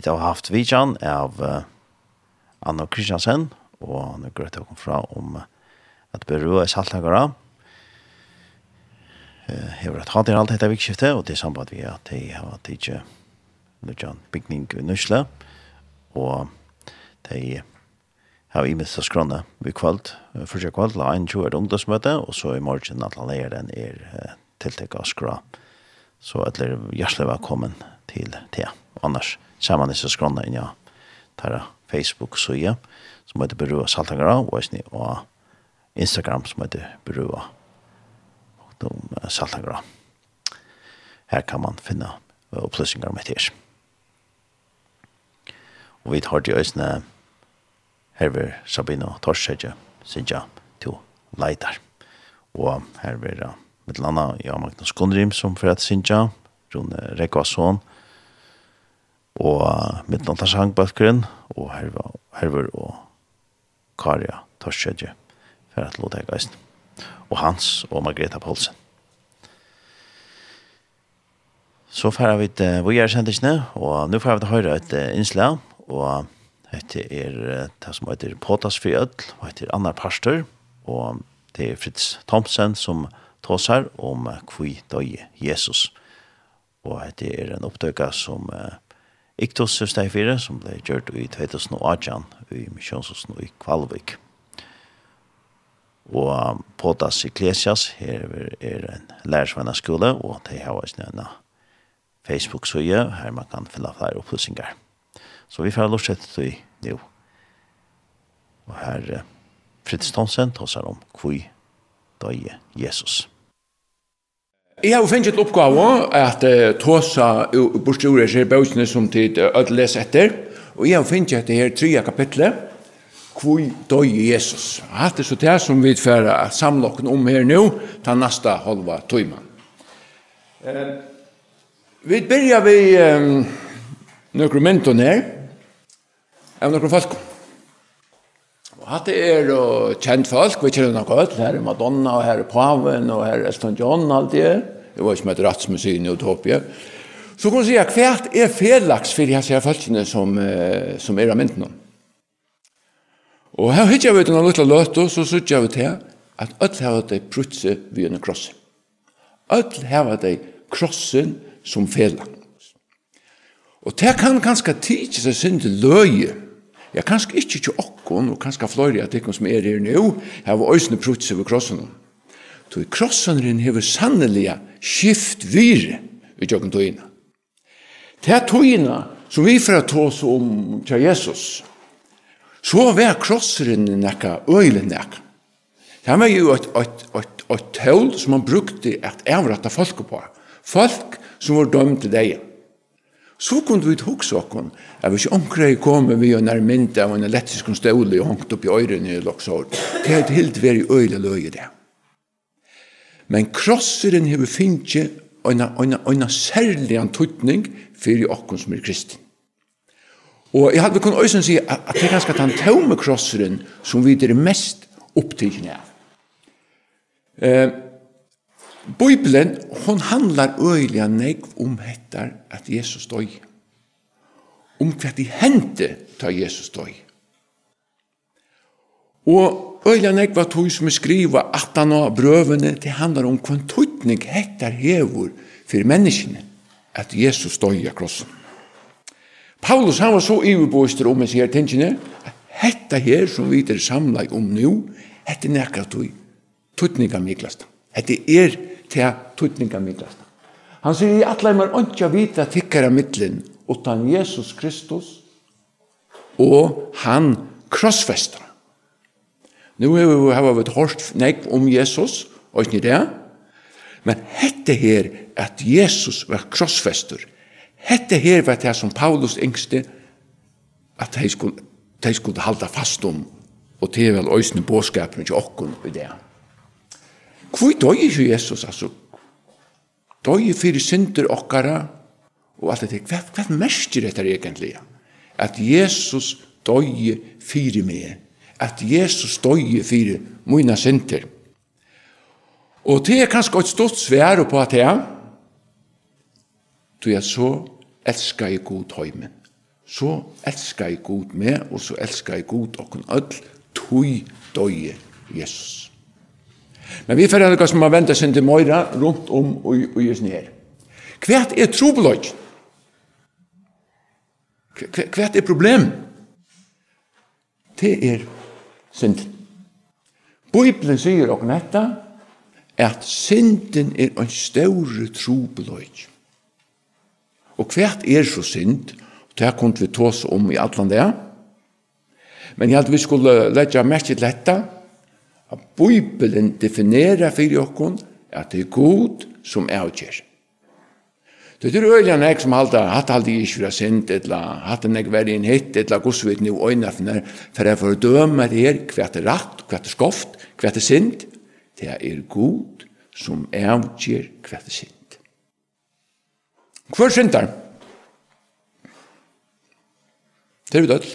vi har haft vidjan av uh, Anna Kristiansen, og nå går det til fra om at berøa i saltagere. Uh, jeg har hatt i alt dette vikskiftet, og det er samband vi at jeg har tidsi Lujan Bygning i Nusle, og de har i minst skrønne vi kvalt, første kvalt, la en 20 ungdomsmøte, og så i morgen at han leier den er tiltekket av skrønne. Så alle er hjertelig velkommen til til det. Annars ser man disse skrona inn ja, der Facebook-søye som heter Berua Saltangara og Instagram som heter Berua Saltangara. Her kan man finne opplysninger om etter. Og vi tar til øsne herver Sabino Torsedje, Sinja, to leitar. Og herver uh, mitt landa, ja, Magnus Gondrim, som fyrir at Sinja, Rune Rekvason og Midtlanda Sangbøtkeren, og Herver, Herver og Karja Torskjødje, for at låte jeg. Og Hans og Margreta Poulsen. Så færer vi til Vogjærsendisene, og nå får vi til høyre et innslag, og dette er det som heter Potas for Ødl, og heter Anna Pastor, og det er Fritz Thomsen som tåsar om hvor døg Jesus og det er en opptøkka som uh, Iktos Søsteg 4, som ble gjørt i 2018 i Misjonshusen i Kvalvik. Og um, Potas Iglesias, her er en lærersvenna skole, og de har også en Facebook-søye, her man kan finne flere opplysninger. Så vi får lov til det nå. Og her uh, Fritz Thomsen tar seg om hvor døye Jesus. Jeg har finnet et oppgave at uh, Tåsa uh, bortsjore ser bøkene som tid uh, ødeles etter, og jeg har finnet etter her tredje kapitlet, Hvor døy Jesus? Hatt er så det som vi tverra samlokken om her nå, ta nasta halva tøyman. Eh, vi begynner vi um, noen menton her, av nøkru falkom at det er uh, kjent folk, vi kjenner noe godt, her er Madonna, og her er Paven, og her er Elton John, alt det er. Det var ikke med et ratsmuseum i Utopia. Så kan man si at hvert er fedlags for disse folkene som, uh, som er av mynden. Og her hittar vi denne lille løte, så sitter vi til at alt har det prutse vi under krossen. Alt har det krossen som fedlags. Og det kan ganske tidsi seg synd til løye, Ja, kanskje ikke til okkon, og kanskje flere at ikkon som er her nå, har var òsne prutse ved krossen. Så krossenren hever sannelig skift vire i tjokken tøyina. Det er tøyina som vi får ta oss om til Jesus. Så var krosseren nekka, øylen nekka. Det var jo et, et, et, et tøl som man brukte at avrata folk på. Folk som var dømt til deg så kunne vi hugsa okon. Jeg vet ikke omkring kom vi og nærmint av en elektrisk ståle og hongt opp i øyrene i Loksår. Det er et helt veri øyle løye det. Men krosseren hever finnje en særlig antutning fyrir okon som er kristin. Og jeg hadde kunnet øysen si at det er ganske at han taume krosseren som vi er mest opptidgjene av. Eh, Bibelen, hon handlar øyelig negv om hettar at Jesus døy. Om hva de hente ta Jesus døy. Og øyelig negv at hun som er skriva at han av brøvene, det handlar om hva tøytning hettar hevor for menneskene at Jesus døy av krossen. Paulus han var så iverbøyster om hans her tingene, hetta her som vi er samlag om nu, hetta nekra tøy, tøytning av miklasta. Hette er til tutninga midlasta. Han sier i atle var ondja vita tikkara middlin utan Jesus Kristus og han krossfestar. Nu har vi hørt nek om Jesus, og ikke det, men hette her at Jesus var krossfester, hette her var det som Paulus yngste, at de skulle, de skulle halda fast om, og til vel øysene båskapen til okken i det. Hvor døg ikke Jesus, altså? Døg fyrir synder okkara, og alt det, hva, hva merker dette egentlig? At Jesus døg fyrir meg, at Jesus døg fyrir mine synder. Og det er kanskje et stort svær på at jeg, du er så elskar jeg god høymen. Så elskar jeg god med, og så elskar jeg god okken ødel, tog døg Jesus. Men vi får noe som har ventet sin til Møyra rundt om og gjørs her. Hva er trobløg? Hva er problem? Det er synd. Bibelen sier og netta at synden er en større trobløg. Og hva er så synd? Det kunne vi tås om i atlan det. Men jeg hadde vi skulle letja mest til dette, at Bibelen definerer for okkon at det er god som er avgjør. Det er øyelig enn jeg som halda, hatt halda i ikke sint, eller hatt nek veri en hitt, eller gos vidt nå øyne for jeg får døme det her, hva er rett, hva er skoft, hva er sint, det er god som er avgjør hva er sint. Hvor sint er? Det er vi dødl.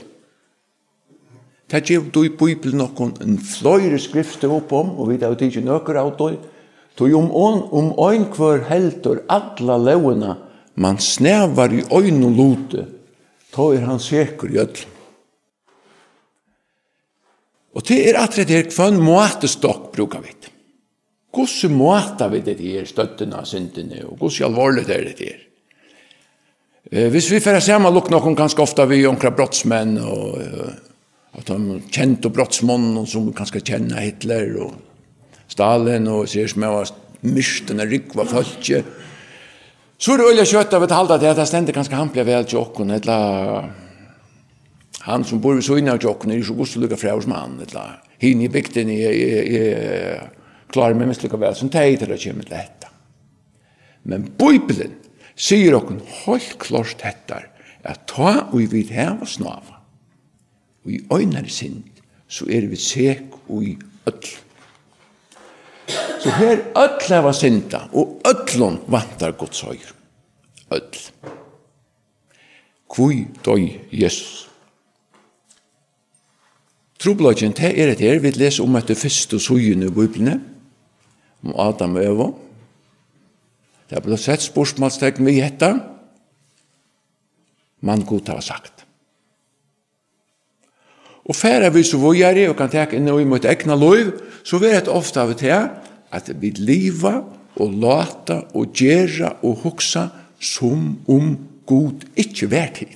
Det gjør du i Bibelen noen en fløyre skrifter opp om, og vi har jo tidlig nøkker av det. Tog om, on, om øyn kvar heldur alla løvene, man snevar i øyn og lote, ta er han sikker i ødel. Og det er at det er kvann måtestokk brukar vi. Hvordan måta vi det her støttene av syndene, og hvordan alvorlig er det her? Eh, hvis vi får se om man lukker noen ganske ofte vi omkring brottsmenn og att han kjente brottsmån som kanske känner Hitler och Stalin och ser som jag myrsten er rikva fölkje. Så er det øyla kjøtt av et halda til at det stender ganske hampelig vel til okken, etla han som bor i Søyna til okken er ikke gos lukka fra hos mann, etla hin i bygden er klar med mest lukka vel som teg til å kjemme til dette. Men Bibelen sier okken holdt klart hettar at ta og vi vid heva snava Og i øynare sind, så er vi sek og i öll. Så her öll hava synda, og öllon vantar Guds høyr. Öll. Kvui døy Jesus. Troblodgen, det er et her, vi leser om etter første sujene i Bibelene, om Adam og Eva. Det er blitt sett spørsmålstegn vi hetta. Man god har sagt. Og færre vi så vågjere og kan teka inn i mot egna lov, så vi det ofta av det at vi liva og lata og gjerra og hoksa som om god ikkje vær til.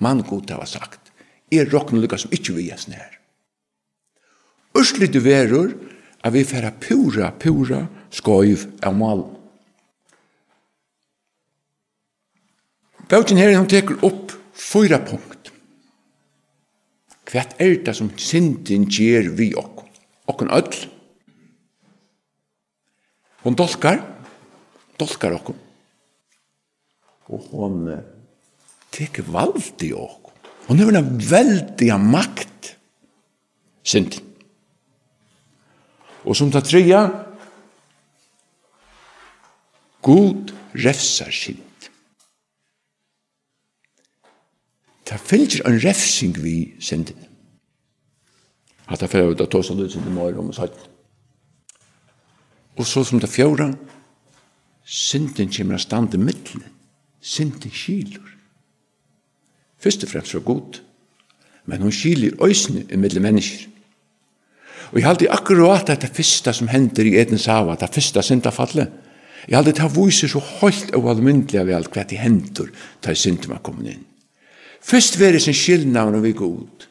Mann god hava sagt, er rokken lukka som ikkje vi er snær. Ørslit du verur at vi færa pura, pura skoiv av mal. Bautin her, hun teker opp fyra punkt hva er det som synden gjør vi okk? Okkun öll. Hon dolkar. Dolkar okkum. Og hon teker vald i okkum. Hon hefur en veldiga makt. Synden. Og som ta trea, God refsar synd. Det finnes en refsing vi synden. Hatta fyrir við at tosa lut til mór um sagt. Og so sum ta fjóra synden kemur at standa milli. Synden skilur. Fyrst og fremst frá Gud, men hon skilir øysni um milli mennesjir. Og eg haldi akkurat at det fyrsta som hendir i Edens hava, det fyrsta syndafallet, eg haldi ta det vísir so heilt og almyndliga vel hvat det hendur ta syndum að koma inn. Først være sin skyldnavn og vi god.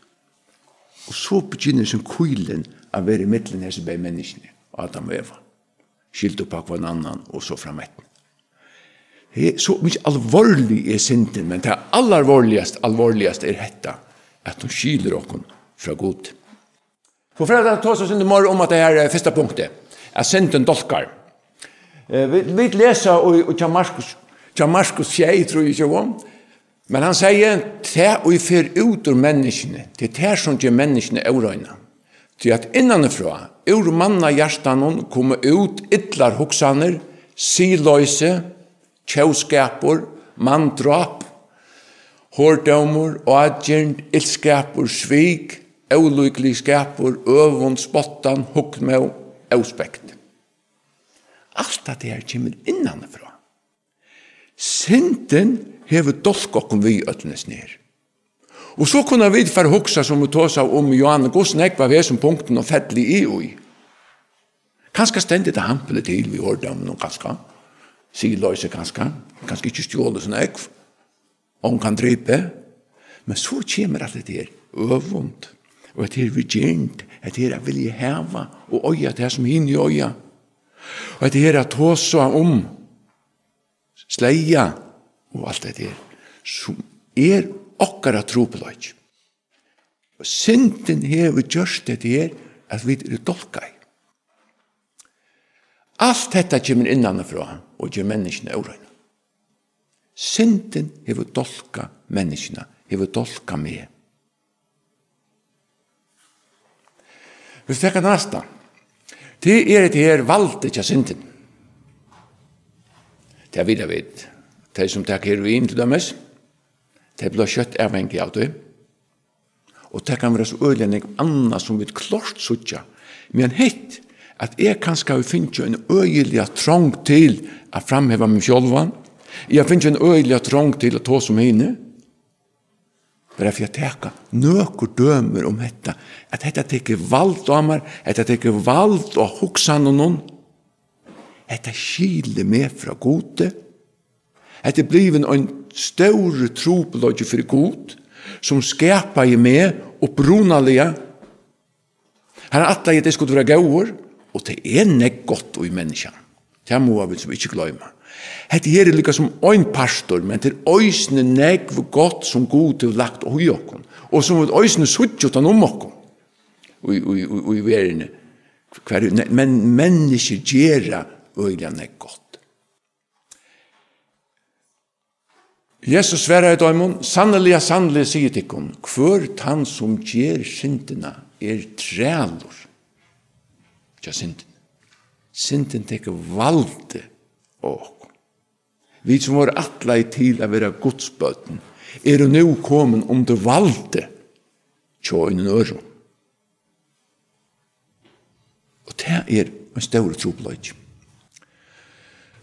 Og så begynner sin kuilen å være i veri her som bei menneskene, Adam og Eva. Skyldt opp av en annan og så fram etten. Det er så mye alvorlig er synden, men det aller alvorligast, alvorligast er dette, at hun skyler okkon fra god. På fredag tar oss under morgen om at det her er første punktet, at synden dolkar. Vi, vi leser og, og Markus, Markus 6, tror jeg ikke om, Men han sier, det og i fer ut ur menneskene, det er som gjør menneskene eurøyna. Til at innanifra, ur manna hjertanon kommer ut ytlar hoksaner, siløyse, tjauskapur, mandrap, hårdømur, adgjern, ilskapur, svik, euluklig skapur, øvund, spottan, hukmau, euspekt. Alt det her kommer innanifra. Sinten hever dolk okkom vi öllnes nir. Og så kunne vi for hugsa som vi tåsa om Johan Gossen var vi som punkten og fettli i ui. Kanskje stendig det hampelet til vi hørte om noen kanskje. løyse kanskje. Kanskje ikke stjåle sånn ekv. Om kan drype. Men så kommer alt det her øvund. Og at det er her At Det er her vilje heva og øya det her som hin i øya. Og at det her er tåsa om sleia og alt det der, som er okkara tropeløyt. Og synden hever gjørst det er, at vi er dolkai. Alt dette kommer innanfra, og gjør menneskene årene. Synden hever dolka menneskene, hever dolka meg. Vi stekker næsta. Det er et her valget av synden. Det er videre vidt de som tar heroin til dømes, de blir kjøtt avhengig av det. Og det kan være så øyelig enn annet som vi klart suttja. Men hitt, at jeg kanskje har finnet en øyelig trang til å framheve meg selv. Jeg har finnet en øyelig trang til å ta som henne. Bare for jeg tenker nøkker dømer om dette. At dette teker valgt av meg, dette teker valgt av hoksene noen. Dette skiler meg fra gode. Dette Det bliven en større tropelodje for god, som skapar i meg opprunalige. Her er atleie det skulle være gauer, og det er nek godt i mennesker. Det er må vi som ikke gløyma. Hette her er lika som ein pastor, men til òsne nek var godt som god til lagt og okkon, og som var òsne suttjot an om ui og i verene. Men mennesker gjerra øyla nek godt. Jesus sverar et oimon, sannelig, sannelig, sier tikkun, hver tann som gjer syndina er trælur. ja syndin. synden teker valde og. Vi som var atlai til a vera godsbøten, er nu komin om det valde tjå innan øron. Og det er en større trobløyt.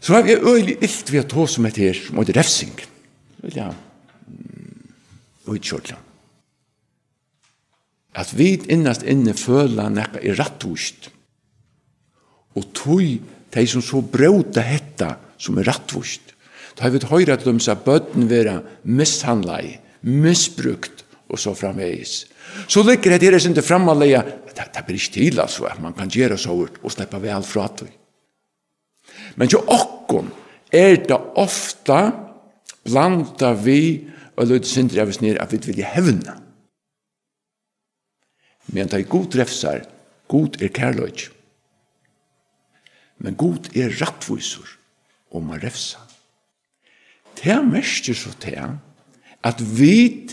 Så har vi øyelig illt vi har tås som et her, som er refsingen vilja utkjørtla. At vi innast inne føla nekka i rattvust. Og tog de som så brøta hetta som er rattvust. Da har vi høyre at de sa bøtten vera mishandlai, misbrukt og så framvegis. Så lykker det deres ikke fremme det, det blir ikke til altså, at man kan gjøre så hårdt og slippe vel fra det. Men jo okkon er det ofta blanda vi og løyde sindri av oss nere at vi vilja hevna. Men det er god refsar, god er kærløyde. Men god er rattvisur, og man refsa. Det er mest så det at vi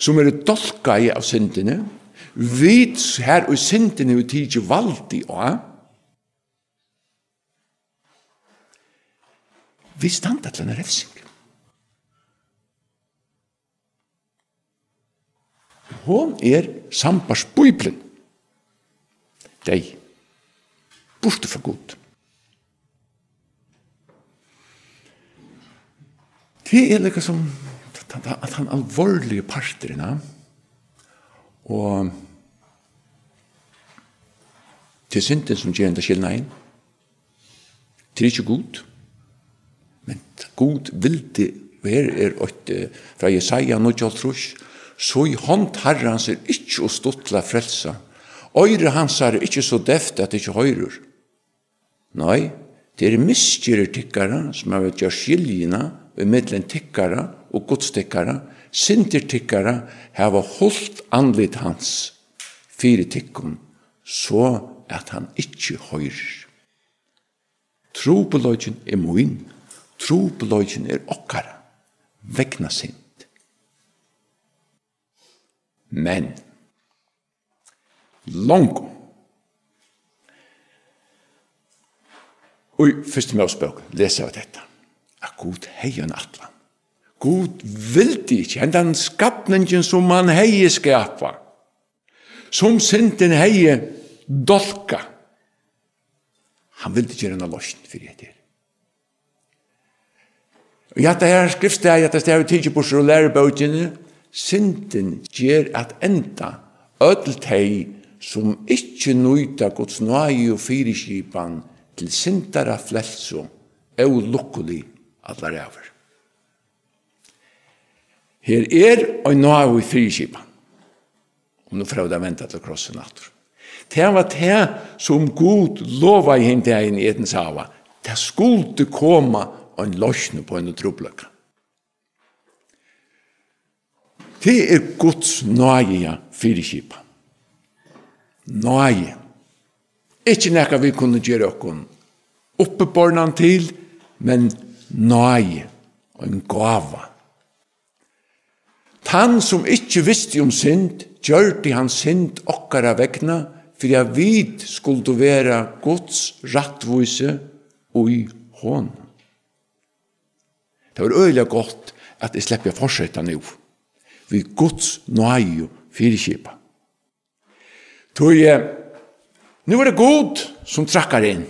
som er dolka i av syndene, vi her og syndene vi tidsi valdi og vi standa til en refsing. hon er sambars bøyblen. Dei. Borte for god. Det er lika som at han alvorlige parterna og til synden som gjør enda skilna inn til ikke god men god vildi ver er åtte fra Jesaja 9, så i hånd herrens er ikke å stuttla frelse. Øyre hans er ikke så deft at det ikke høyrer. Nei, det er miskjere tikkere som har vært gjør skiljene ved middelen tikkara og godstikkara, sinter tikkara hava holdt anlit hans fire tikkum, så at han ikkje høyrer. Trobeløgjen er moin, trobeløgjen er okkara, vegna sint. Men, langt, Og første møsbøk leser jeg dette. At Gud heier en atlan. Gud det ikke enn den skapningen som han heier skapa. Som synden heier dolka. Han vil det ikke enn løsning for det Og jeg tar her skriftsteget, jeg tar stedet tidsi på og lærer lærebøkene, synden ger at enda öll teg som ikkje nøyta gods nøye og fyrirskipan til syndara flelso og lukkuli allar over. Her er og nøye og fyrirskipan. Og nå fra det venta til krossen atur. Det var det som Gud lova i ein i etens hava. Det skulle koma en løsne på en trobbløkka. Det er Guds nøye fyrir kipa. Nøye. Ikke nekka vi kunne gjøre okkon oppebornan til, men nøye og en gava. Tan som ikke visste om synd, gjør det han synd okkara vegna, fyrir jeg vid skulle være Guds rattvise og i hånd. Det var øyla godt at jeg slipper fortsette nå vi Guds nøye fyrkipa. Tog jeg, nu er det god som trakkar inn.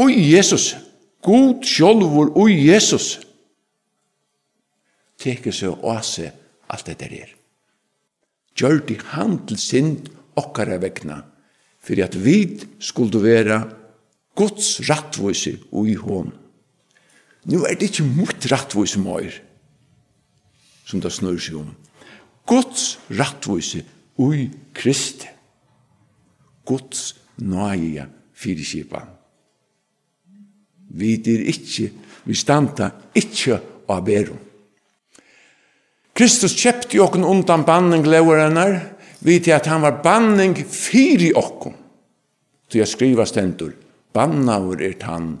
Oi, Jesus, god sjolvor oi, Jesus, teker seg og se alt det der er. Gjør de han til sind okkara vegna, fyrir at vi skulle være Guds rattvise ui hon. Nu er det ikke mot rattvise møyre, som det snur seg om. Guds rattvise ui Kristi. Guds nøye fyrirskipa. Vi er ikkje, vi standa ikkje av berum. Kristus kjøpte okken undan banning leverenar, vi til at han var banning fyri okken. Så jeg skriva stendur, bannaur er tann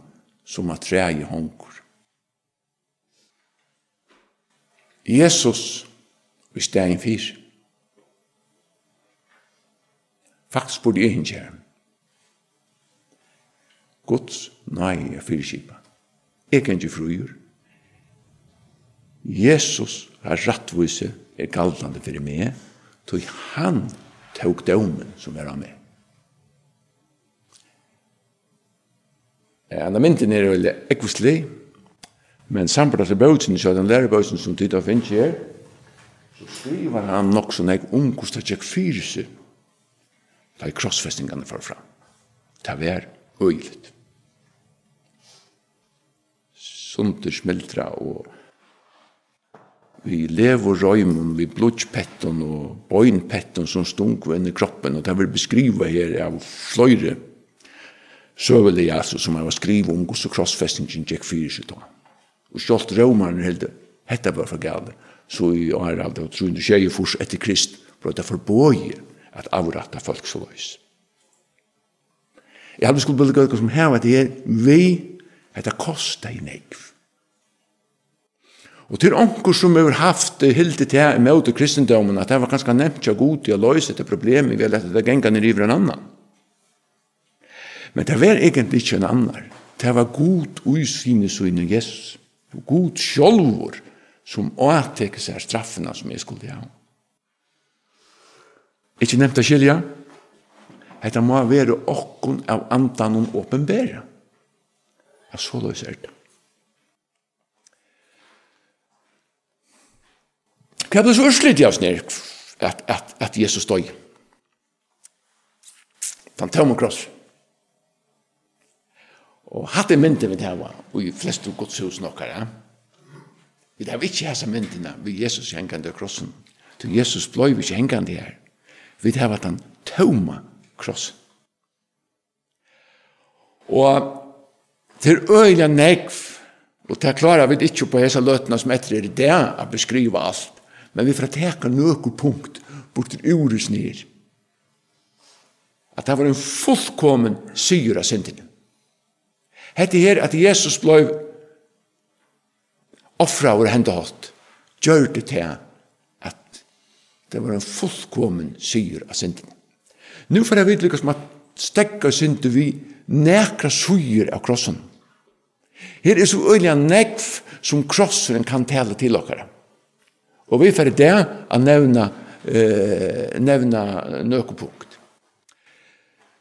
som at treie hongur. Jesus i stegen fyr. Faktisk burde jeg ikke gjøre. Guds nei er fyrkipa. Jeg kan ikke fruer. Jesus har rattvise er galdande fyrir meg, tog han tog dømen som er av meg. Ja, han mynden er veldig ekvistlig, Men samtidig til bøtjen, så den lærebøtjen som tid av finnes her, så skriver han nok som jeg om hvordan det gikk fyrir seg da i krossfestingene for fram. Det var øyligt. Sunter smiltra og vi lever røymen, vi blodpetten og bøynpetten som stunk inn i kroppen, og det vil beskriva her av fløyre søvelig, altså, som jeg var skrivet om hvordan krossfestingen gikk fyrir seg da og stolt romarne hilde, hetta var for gale, så i året av 320 fors etter Krist, for det forboi at avratta folk så løys. Jeg hadde skulle bilde gøy som her, at det er vi, at det kosta i negv. Og til onkur som har haft hilde til møte kristendommen, at det var ganske nevnt ja god til å løse dette problemet vi har lett at det genga ned en annan. Men det var egentlig ikke en annan. Det var god ui sine søgne Jesus god sjolvor som åteker seg straffene som jeg skulle ha. Ikke nevnt å skilja. Hetta må være okkun av andan om åpenbæra. Ja, så løs er det. Hva er det så urslit i oss nere at, at, at Jesus støy? Den tømmer krossen. Og hatt er mynden vi det og i flest av godshus nokkara. Vi det har ikke hæsa myndina, vi Jesus hengande av krossen. Så Jesus blei vi ikke hengande her. Vi det har vært han tøma krossen. Og til øyla nekv, og til klarar vi ikke på hesa løtna som etter er det å beskriva alt, men vi får teka nøkko punkt bort til urus nir. At det var en fullkommen syra syndinum. Hette her at Jesus blei offra over henda hatt, gjør det til at det var en fullkommen syr av synden. Nu får jeg vite lykkes med at stekka synden vi nekra syr av krossen. Her er så øyelig nekv som krossen kan tale til dere. Og vi får det å nevne, eh, nevne nøkepunkt.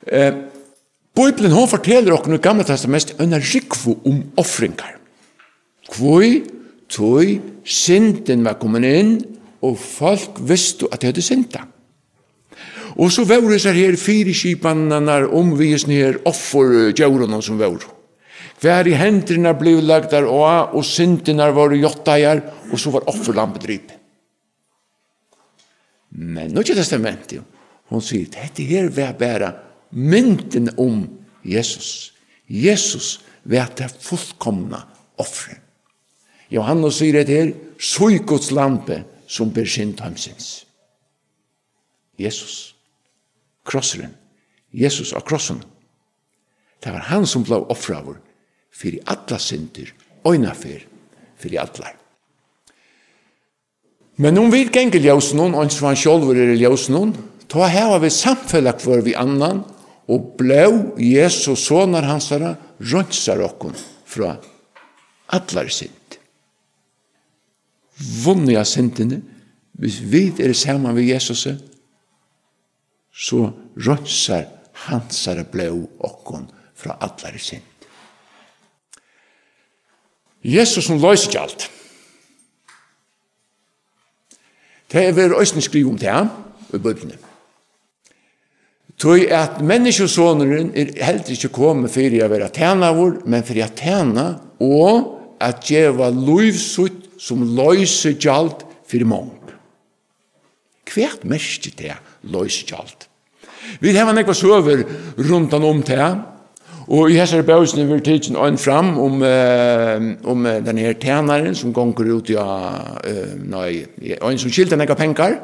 Eh, Bibelen hon forteller okkur i Gamla Testament en rikvo om offringar. Kvoi, tøy, synden var kommet inn, og folk visste at det hadde synda. Og så var det her fire kipanene omvisende her offergjørene som var. Hver i hendene ble lagt der og, og syndene var jotteier, og så var offerlampen drip. Men nå er det testamentet. Hun sier, dette her var bare mynden om Jesus. Jesus vet det fullkomna offre. Johannes sier det her, «Sui Guds lampe som ber sin tømsins». Jesus, krosseren, Jesus av krossen. Det var han som ble offra vår, for i alle synder, øyne for, for i alle. Men om vi gengel ljøs noen, og han selv er ljøs noen, ta heva vi samfellag for vi annan, og blå Jesus sonar hansara rønsar okkon fra allar synd. Vunni av sindene, hvis vi er saman ved Jesus, så rønsar hansara blå okkon fra allar synd. Jesus som løys ikke alt. Det er vi òsne skriv om det, og i bødlene. Tøy at menneskesåneren er heller ikke kommet fyrir å være tænavur, men fyrir å tjene og at djeva loivsutt som løyse gjald fyrir mong. Hvert merke det løyse gjald. Vi heva nekva søver rundt om det, og i hessar bøysene vil tidsen øyn fram om, uh, om den her tænaren som gonger ut i uh, nei, øyn som skilta nekva penkar,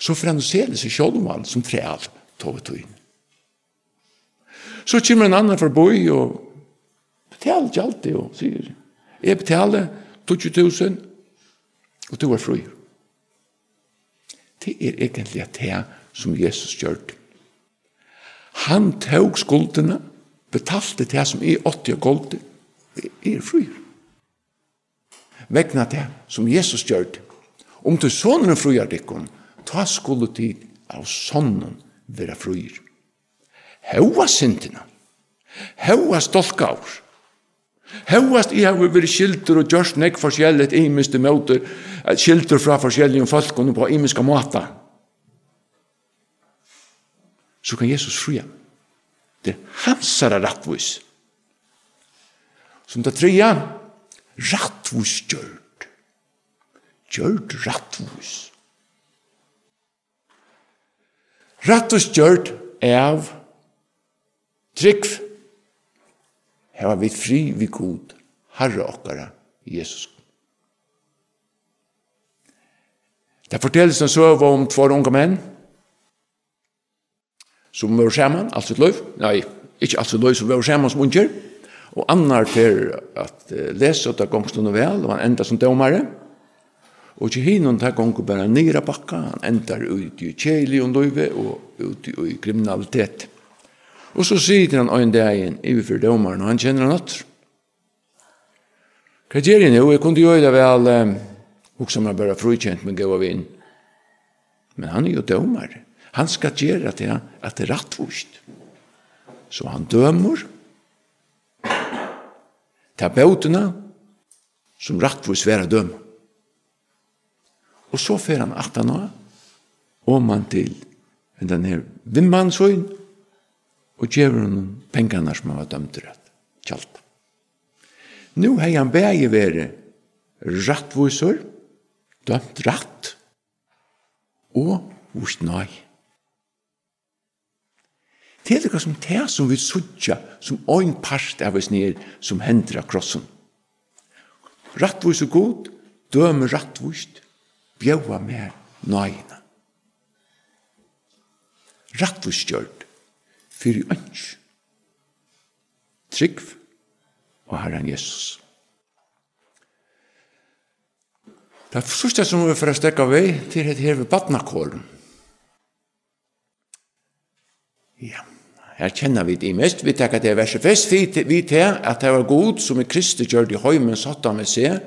så får han se det seg sjålvan som trealt tog ut tøyen. Så kommer en annan forboi og betaler ikke alltid og sier jeg betaler 20.000 og du er fri. Det er egentlig det som Jesus gjør. Han tog skuldene, betalte det som er 80 og er fri. Vekna det som Jesus gjør. Om du sånne frier dikken, ta skuldet tid av sånnen vera fruir. Hva sintina, hva stolkaur, Hevast i hevur verið skildur og gjørst nekk forskjelligt ímyndstu møtur, skildur fra forskjelligum falkunum på ímyndska mata. Så kan Jesus fria. Det er hansara rattvis. Som det trea, rattvis gjørd. Gjørd rattvis. Rett og stjørt av trygg. Heva vi fri vi god herre okkara Jesus. Det fortelles en søv om två unge menn som var saman, alt sitt løyv, nei, ikke alt sitt løyv, som var saman som unger, og annar til at lesa og ta gongstund og vel, og han enda som domare, Og til hinun tar gongu bare nira bakka, han endar ut i kjeli og løyve og ut i kriminalitet. Og så sier han ein dagen iverfor domaren, og han kjenner han atter. Hva gjør jeg nå? Jeg kunne gjøre det vel, um, som er bare frukjent med gav av inn. Men han er jo domar. Han skal gjøre det at det er rattvust. Så han dømer, tar bautene, som rattvust være dømer. Og så fer han at han og man til den her vimmansøyn og gjør han pengene som han var dømt til rett. Kjalt. Nå har han begge vært rattvoser, dømt ratt, og vust nøy. Det er det som det som vi sutja som ein part av oss ned som hender av krossen. Rattvist og god, dømer rattvist, bjøva mer nøyene. Rattvustgjørt for i ønsk. Trygg og Herren Jesus. Det er første som vi får stekke vei til et her ved Batnakålen. Ja, her kjenner vi det mest. Vi tenker at det er verset fest. Vi tenker at det var god som i Kristi gjør det i høymen satt av med seg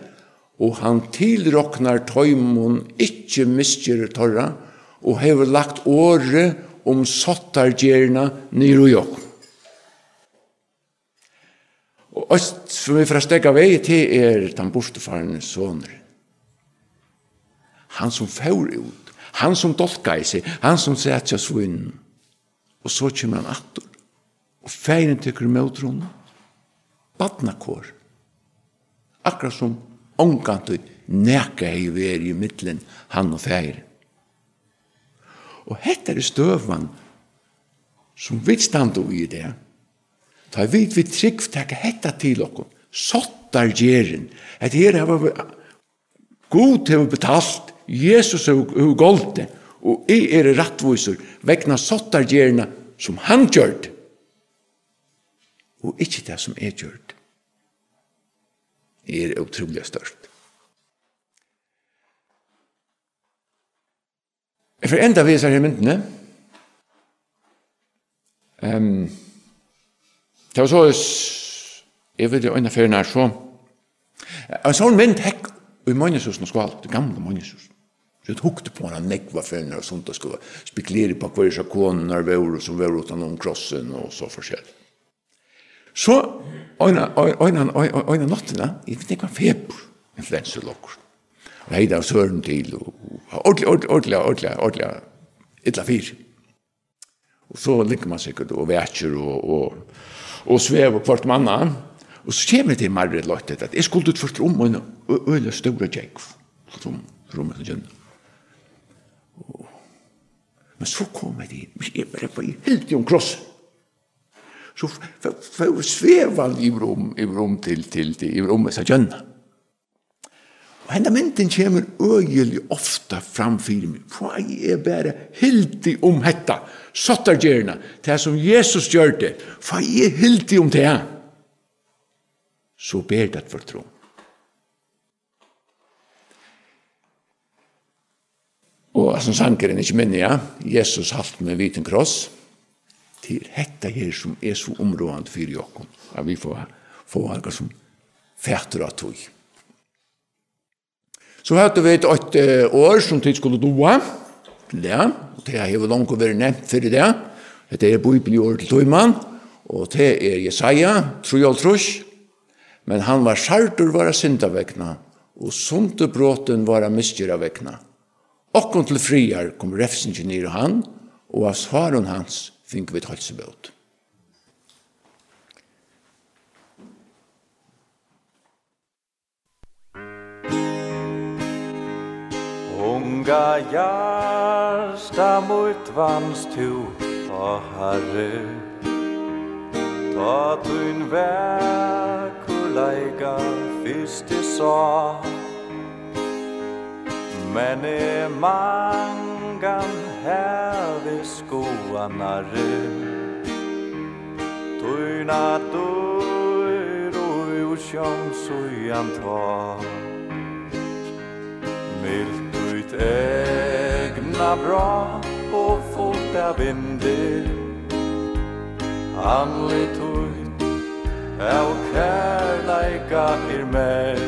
og han tilroknar tøymon ikkje misgjere torra, og hever lagt åre om sottargjerna nyr og jokk. Og øst, som vi fra stegga vei til er den bortefarne soner. Han som fjør ut, han som dolka i seg, han som sett seg svinn. Og så kommer han attor, og feiren tykker med utronen. Badnakår. Akkurat som omgant og neka hei veri i middelen han og feir. Og hette er støvan som vi standa i det. Ta vi vi trygg takk hetta til okkur, Sottar gjerin. Et her hava vi god hava betalt. Jesus hava gold det. Og jeg er rattvisur vegna sottar gjerina som han gjørt. Og ikkje det som er gjørt er utrolig størst. Jeg får enda vise her myndene, um, det var så jeg vet jo øyne fyrir nær så, en sånn mynd hekk i Møgnesusen og skval, det gamle Møgnesusen. Så jeg hukte på henne nekva fyrir og sånt, og skulle spekulere på hver sjakonen, når vi var, som var utan om krossen og så forskjellig. Så øyna, øyna, øyna, øyna nottina, jeg vet ikke hva feber, influensalokkur. Og heida og søren til, og ordelig, ordelig, ordelig, ordelig, ordelig, illa fyr. Og så ligger man sikkert og vetjer og, og, og svever kvart manna, og så kommer det til Marre Løttet at jeg skulle utført rom og en øyne store tjekk Som rommet og gjønne. Men så kom jeg til, jeg bare var helt i omkrossen så får svevan i rom, i rom til, til, til, i rom med seg gjønna. Og henne mynden kommer øyelig ofta framfyrir mig. Hva er bare hildi om hetta, sottargjerna, det som Jesus gjør det, hva er hildi om det? Så ber det for tro. Og som sangeren ikke minner, ja, Jesus halt med viten kross, til hetta her som er så områdant fyrir jokken, at vi får få alga som fætter av tog. Så høyde vi et åtte år som tid skulle doa, ja, og det har vi langt vært nevnt for det, det er Bibel i år til tøyman, og det er Jesaja, tru og trus, men han var sartur var syndavekna, og sundebråten var miskjeravekna. Okkon til friar kom refsingen nir han, og av svaren hans fink vi halsebøt. Unga hjärsta mot vans tu å herre Ta tuin fyrst i sa Men e mangan häver skoarna röd Tøyna døyr og ur sjøm søyan ta Milt ut egna bra og fot av vindi. Anlit ut av kærleika er mer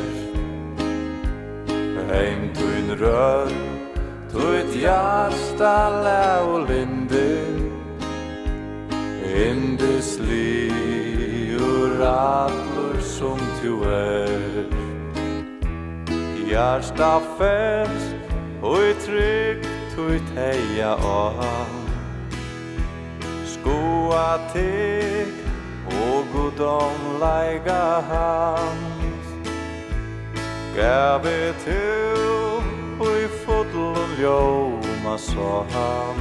Heim tuin rød Tutt hjärsta läol vindin li ur atlur som tu er. Hjärsta färs og i trygg tuit heia av Skoa tig og godom leiga hans Gavet hur og i fotlen ljóma så han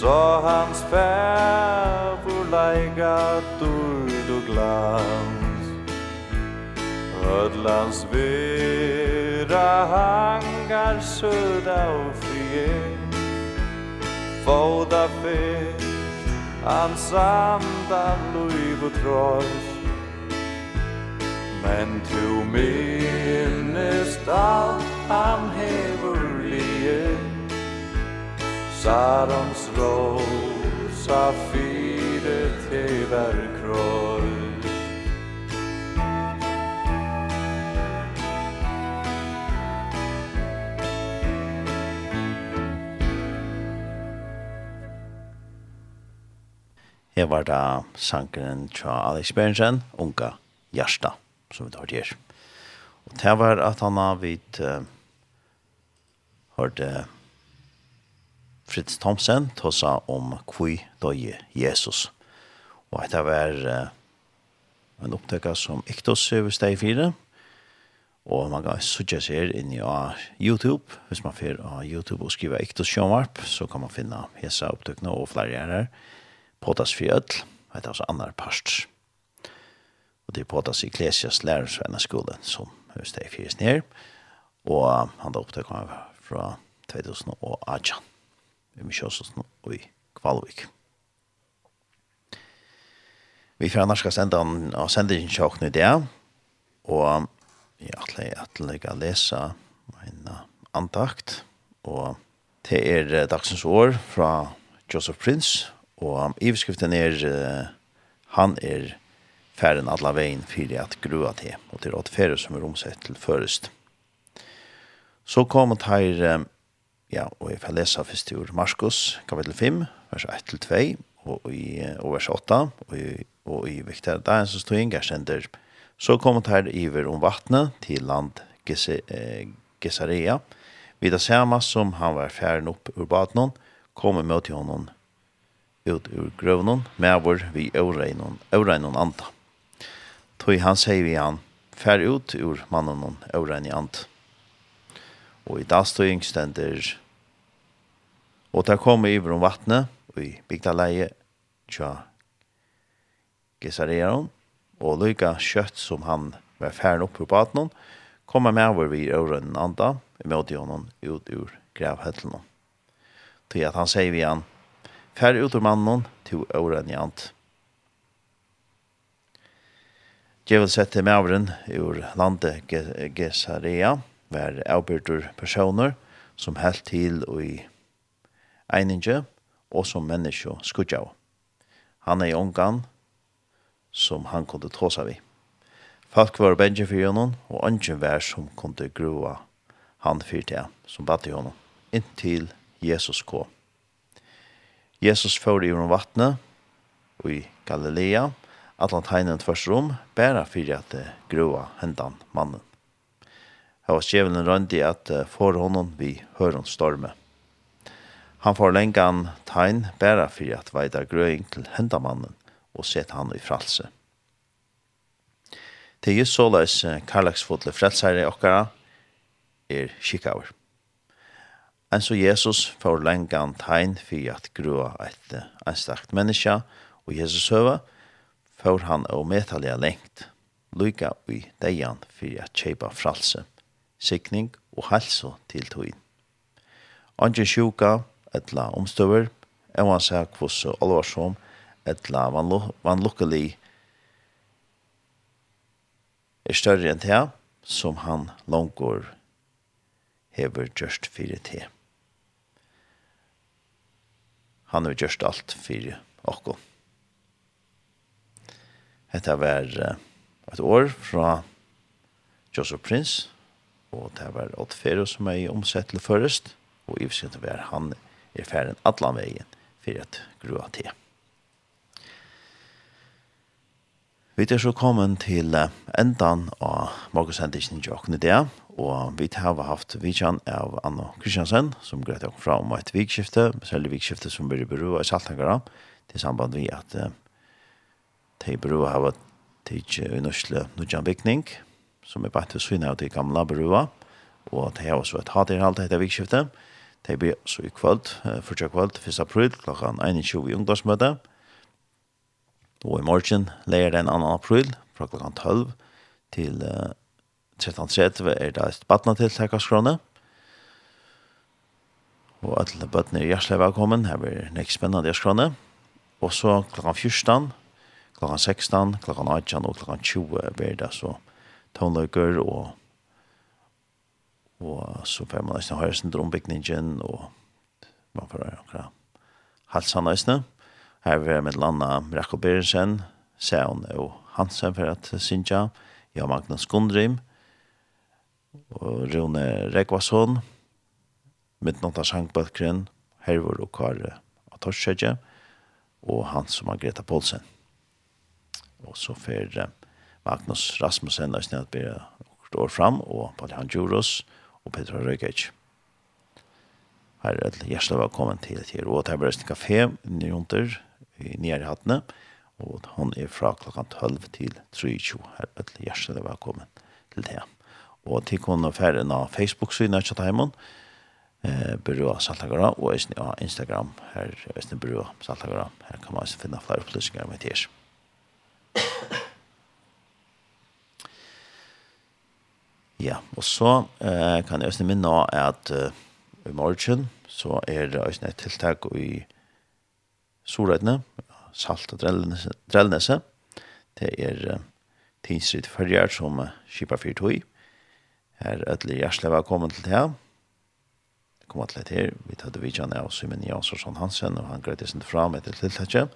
Så hans fævur leika durd og glans. Ödlans vera hangar söda av frie Fóda fyrt ansanda luiv og trås Men tu minnest alt I'm heavily Sarons rosa fyre tever kroll Her var da sankeren fra Alex Bergensen, Unga Gjersta, som vi tar til her. Det var at han har vidt uh, hørte Fritz Thomsen tosa om kvui døye Jesus. Og det var uh, en opptøkka som Iktos over steg fire. Og man kan sutja seg inn i YouTube. Hvis man fyrer av YouTube og skriver Iktos Sjønvarp, så kan man finne hese opptøkkene og flere er her. Påtas for ødel. Det er altså andre parst. Og det er påtas i Klesias lærersvenneskolen som hos det fyrt ned, og han da opptøk meg fra 2018, i Misjøsåsen og i Kvalvik. Vi får annars skal sende han og sende inn sjåkne i det, og jeg atler at jeg lese en antakt, og det er dagsens år fra Joseph Prince, og iverskriften er, han er færen alla vägen för att grua til, och til åt färre som er omsett til förrest. Så kom att här, ja, och jeg får lese først til Marskos, kapitel 5, vers 1-2 och i og vers 8 och i, och i viktiga där som står inga känder. Så kom att här iver om vattnet till land Gesarea. Vid samma som han var färden upp ur badnon kommer møte honom ut ur grövnon, med vår vi öreinon, öreinon anta tog han sier vi han, fær ut ur mannen og øren i ant. Og i dag stod yngstender, og der kom i om vattnet, og i bygda leie, tja, gesareron, og lykka kjøtt som han var færen opp på baten, kom han med over vi øren anda, i møte honom ut ur gravhøttelen. Til at han sier vi han, fær ut ur mannen til øren i ant. Djevelsett til Mavren ur landet Gesarea var avbyrdur personer som helt til og i eininge og som menneske skudja av. Han er i ångan som han kunde tåsa vi. Folk var bensje for honom og ønsken vær som kunde grua han fyrt til som bad til honom inntil Jesus kom. Jesus fyrir i vattnet og i Galilea allan tegnen tvers rom, bæra fyrir at det grua hendan mannen. Her var skjevelen røndi at for honom vi høron storme. Han får lengan tegn bæra fyrir at veida grøying til hendan mannen og set han i fralse. Det er just såleis karlagsfotle frelsere okkara er kikkaver. En så Jesus får lengan tegn fyrir at grua et einstakt menneska og Jesus høva, får han og metalliga lengt, lykka i deian fyrir at kjeipa fralse, sikning og halso til tøyn. Andre sjuka, etla omstøver, er man seg kvosse alvarsom, etla vanlukkelig er større enn det som han langgår hever gjørst fyrir te. Han har gjørst alt fyrir okko. Hetta var et år fra Joseph Prince, og det var åtte Fero som er omsett til først, og i forsøkte var han er ferien atlan veien for et grua til. Vi er så kommet til endan av morgensendingen Jokken i det, og vi har haft vidtjen av Anna Kristiansen, som greit åkne fra om et vikskifte, særlig vikskifte som blir berua i Saltangara, til samband vi at de brua hava tidsi i Nusle Nudjan Vikning, som er bætt til syne av de gamla brua, og de hava så et haterhalt etter vikskifte. De blir så i kvöld, fyrtja kvöld, 1. april, klokkan 21 i ungdomsmøte, og i morgen, leir den 2. april, fra klokkan 12 til 13.30 er det et badna til Tækaskrone, og alle bøttene er hjertelig velkommen, her blir nek spennende i Askrone, og så klokkan 14, klokkan 16, klokkan 18 og klokkan 20 blir det så tonløkker og og så får man nesten høre sin drombygningen og man får høre akkurat halsen nesten. Her vil jeg med landa Rekko Berensen, Seon og Hansen for at Sintja, Jan Magnus Gundrim, og Rune Rekvasson, Midtnotta Sjankbøtkren, Hervor og Kare Atorskjøtje, og han som har Greta Poulsen. Og så fer Magnus Rasmussen og snedet blir står fram, og Paul Jan Juros og Petra Røykic. Her er det hjertelig velkommen til til Råd Herbergsen Café, Nyhunter, i Nyere Hattene, og han er fra klokken 12 til 23. Her er det hjertelig velkommen til det. Og til kunne færre av Facebook-synet av Kjattheimen, eh, Byrå Saltagara, og Instagram, her er Byrå Saltagara. Her kan man finne flere opplysninger med tjersmål. Ja, og så eh, kan jeg også minne av at uh, i morgen så er det også et tiltak i Sorøytene, Salt og Drellnese. Det er uh, tinsrit førjer som uh, skipper fyrt høy. Her er Ødelig hjertelig velkommen til det. her. kommer til det her. Vi tatt vidtjene av Simon Jansson Hansen, og han greit det sin fram etter tiltaket.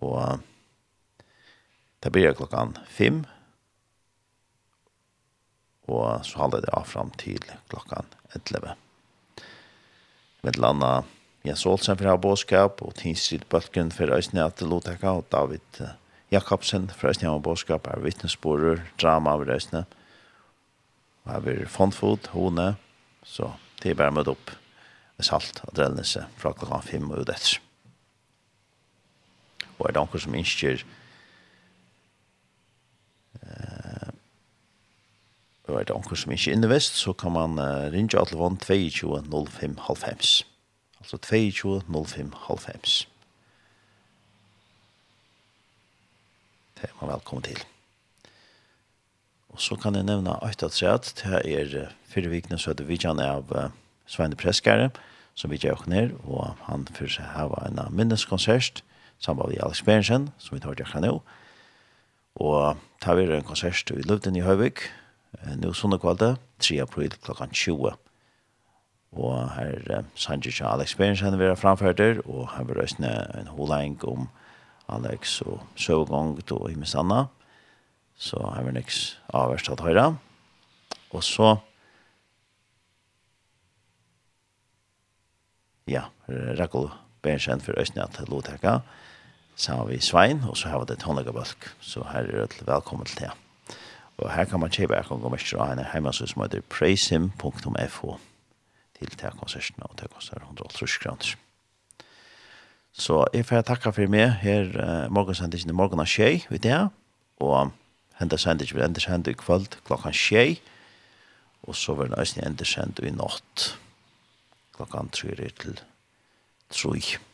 Og uh, Det blir klokkan fem. Og så holder det av fram til klokkan 11. Med landa Jens Olsen fra Båskap og Tinstrid Bølken fra Øysnia til Loteka og David Jakobsen fra Øysnia og Båskap er vittnesborer, drama av Øysnia. Og her blir fondfot, hone, så det er bare møtt opp med salt og drellnese fra klokkan fem og ut etter. Og er det noen som innskjer Eh, og er det anker som ikke innevist, så kan man uh, ringe alle vann 22 05 halvfems. Altså 22 05 halvfems. Det er man velkommen til. Og så kan jeg nevne at at det er fire vikene så er det vidjan av uh, Sveine Preskare, som vi gjør ned, og han fyrir seg her var en minneskonsert, sammen med Alex Berensen, som vi tar til henne nå, Og ta vi en konsert i Løvden i Høyvik, nå sånne kvalde, 3 april klokken 20. Og her eh, Sanjic og Alex Berensen vil ha framført der, og her vil røstene en holeng om Alex og Søvgong og Himmelsanda. Så her vil niks avverst at høyre. Og så ja, Rakol Berens for røstene lotekka. Og sammen vi Svein, og så har vi det Tonlegabølk. Så her er det velkommen til det. Og her kan man kjøpe jeg kan gå mest av henne hjemme som heter praisehim.fo til til konsertene, og til konserter 180 kroner. Så jeg får takke for meg her uh, morgensendingen i morgen av tjej, vet jeg, og hendet sendingen vil enda sende i kvöld klokkan tjej, og så vil det enda sende i natt klokkan 3 til 3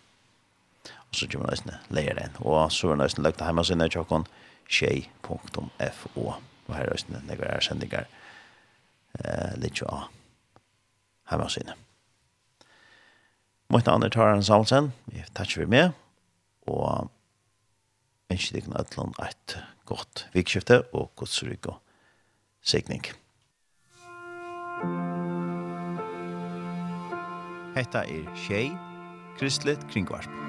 så gjør man nøysen leir den. Og så er nøysen lagt hjemme sinne er tjokken tjei.fo. Og her er nøysen legger her sendinger eh, litt jo av hjemme sinne. Måten andre tar en samsen, vi tar vi med, og ønsker deg noe et godt vikskifte og godt godsryk og sikning. Hetta er Tjei, Kristelig Kringvarp.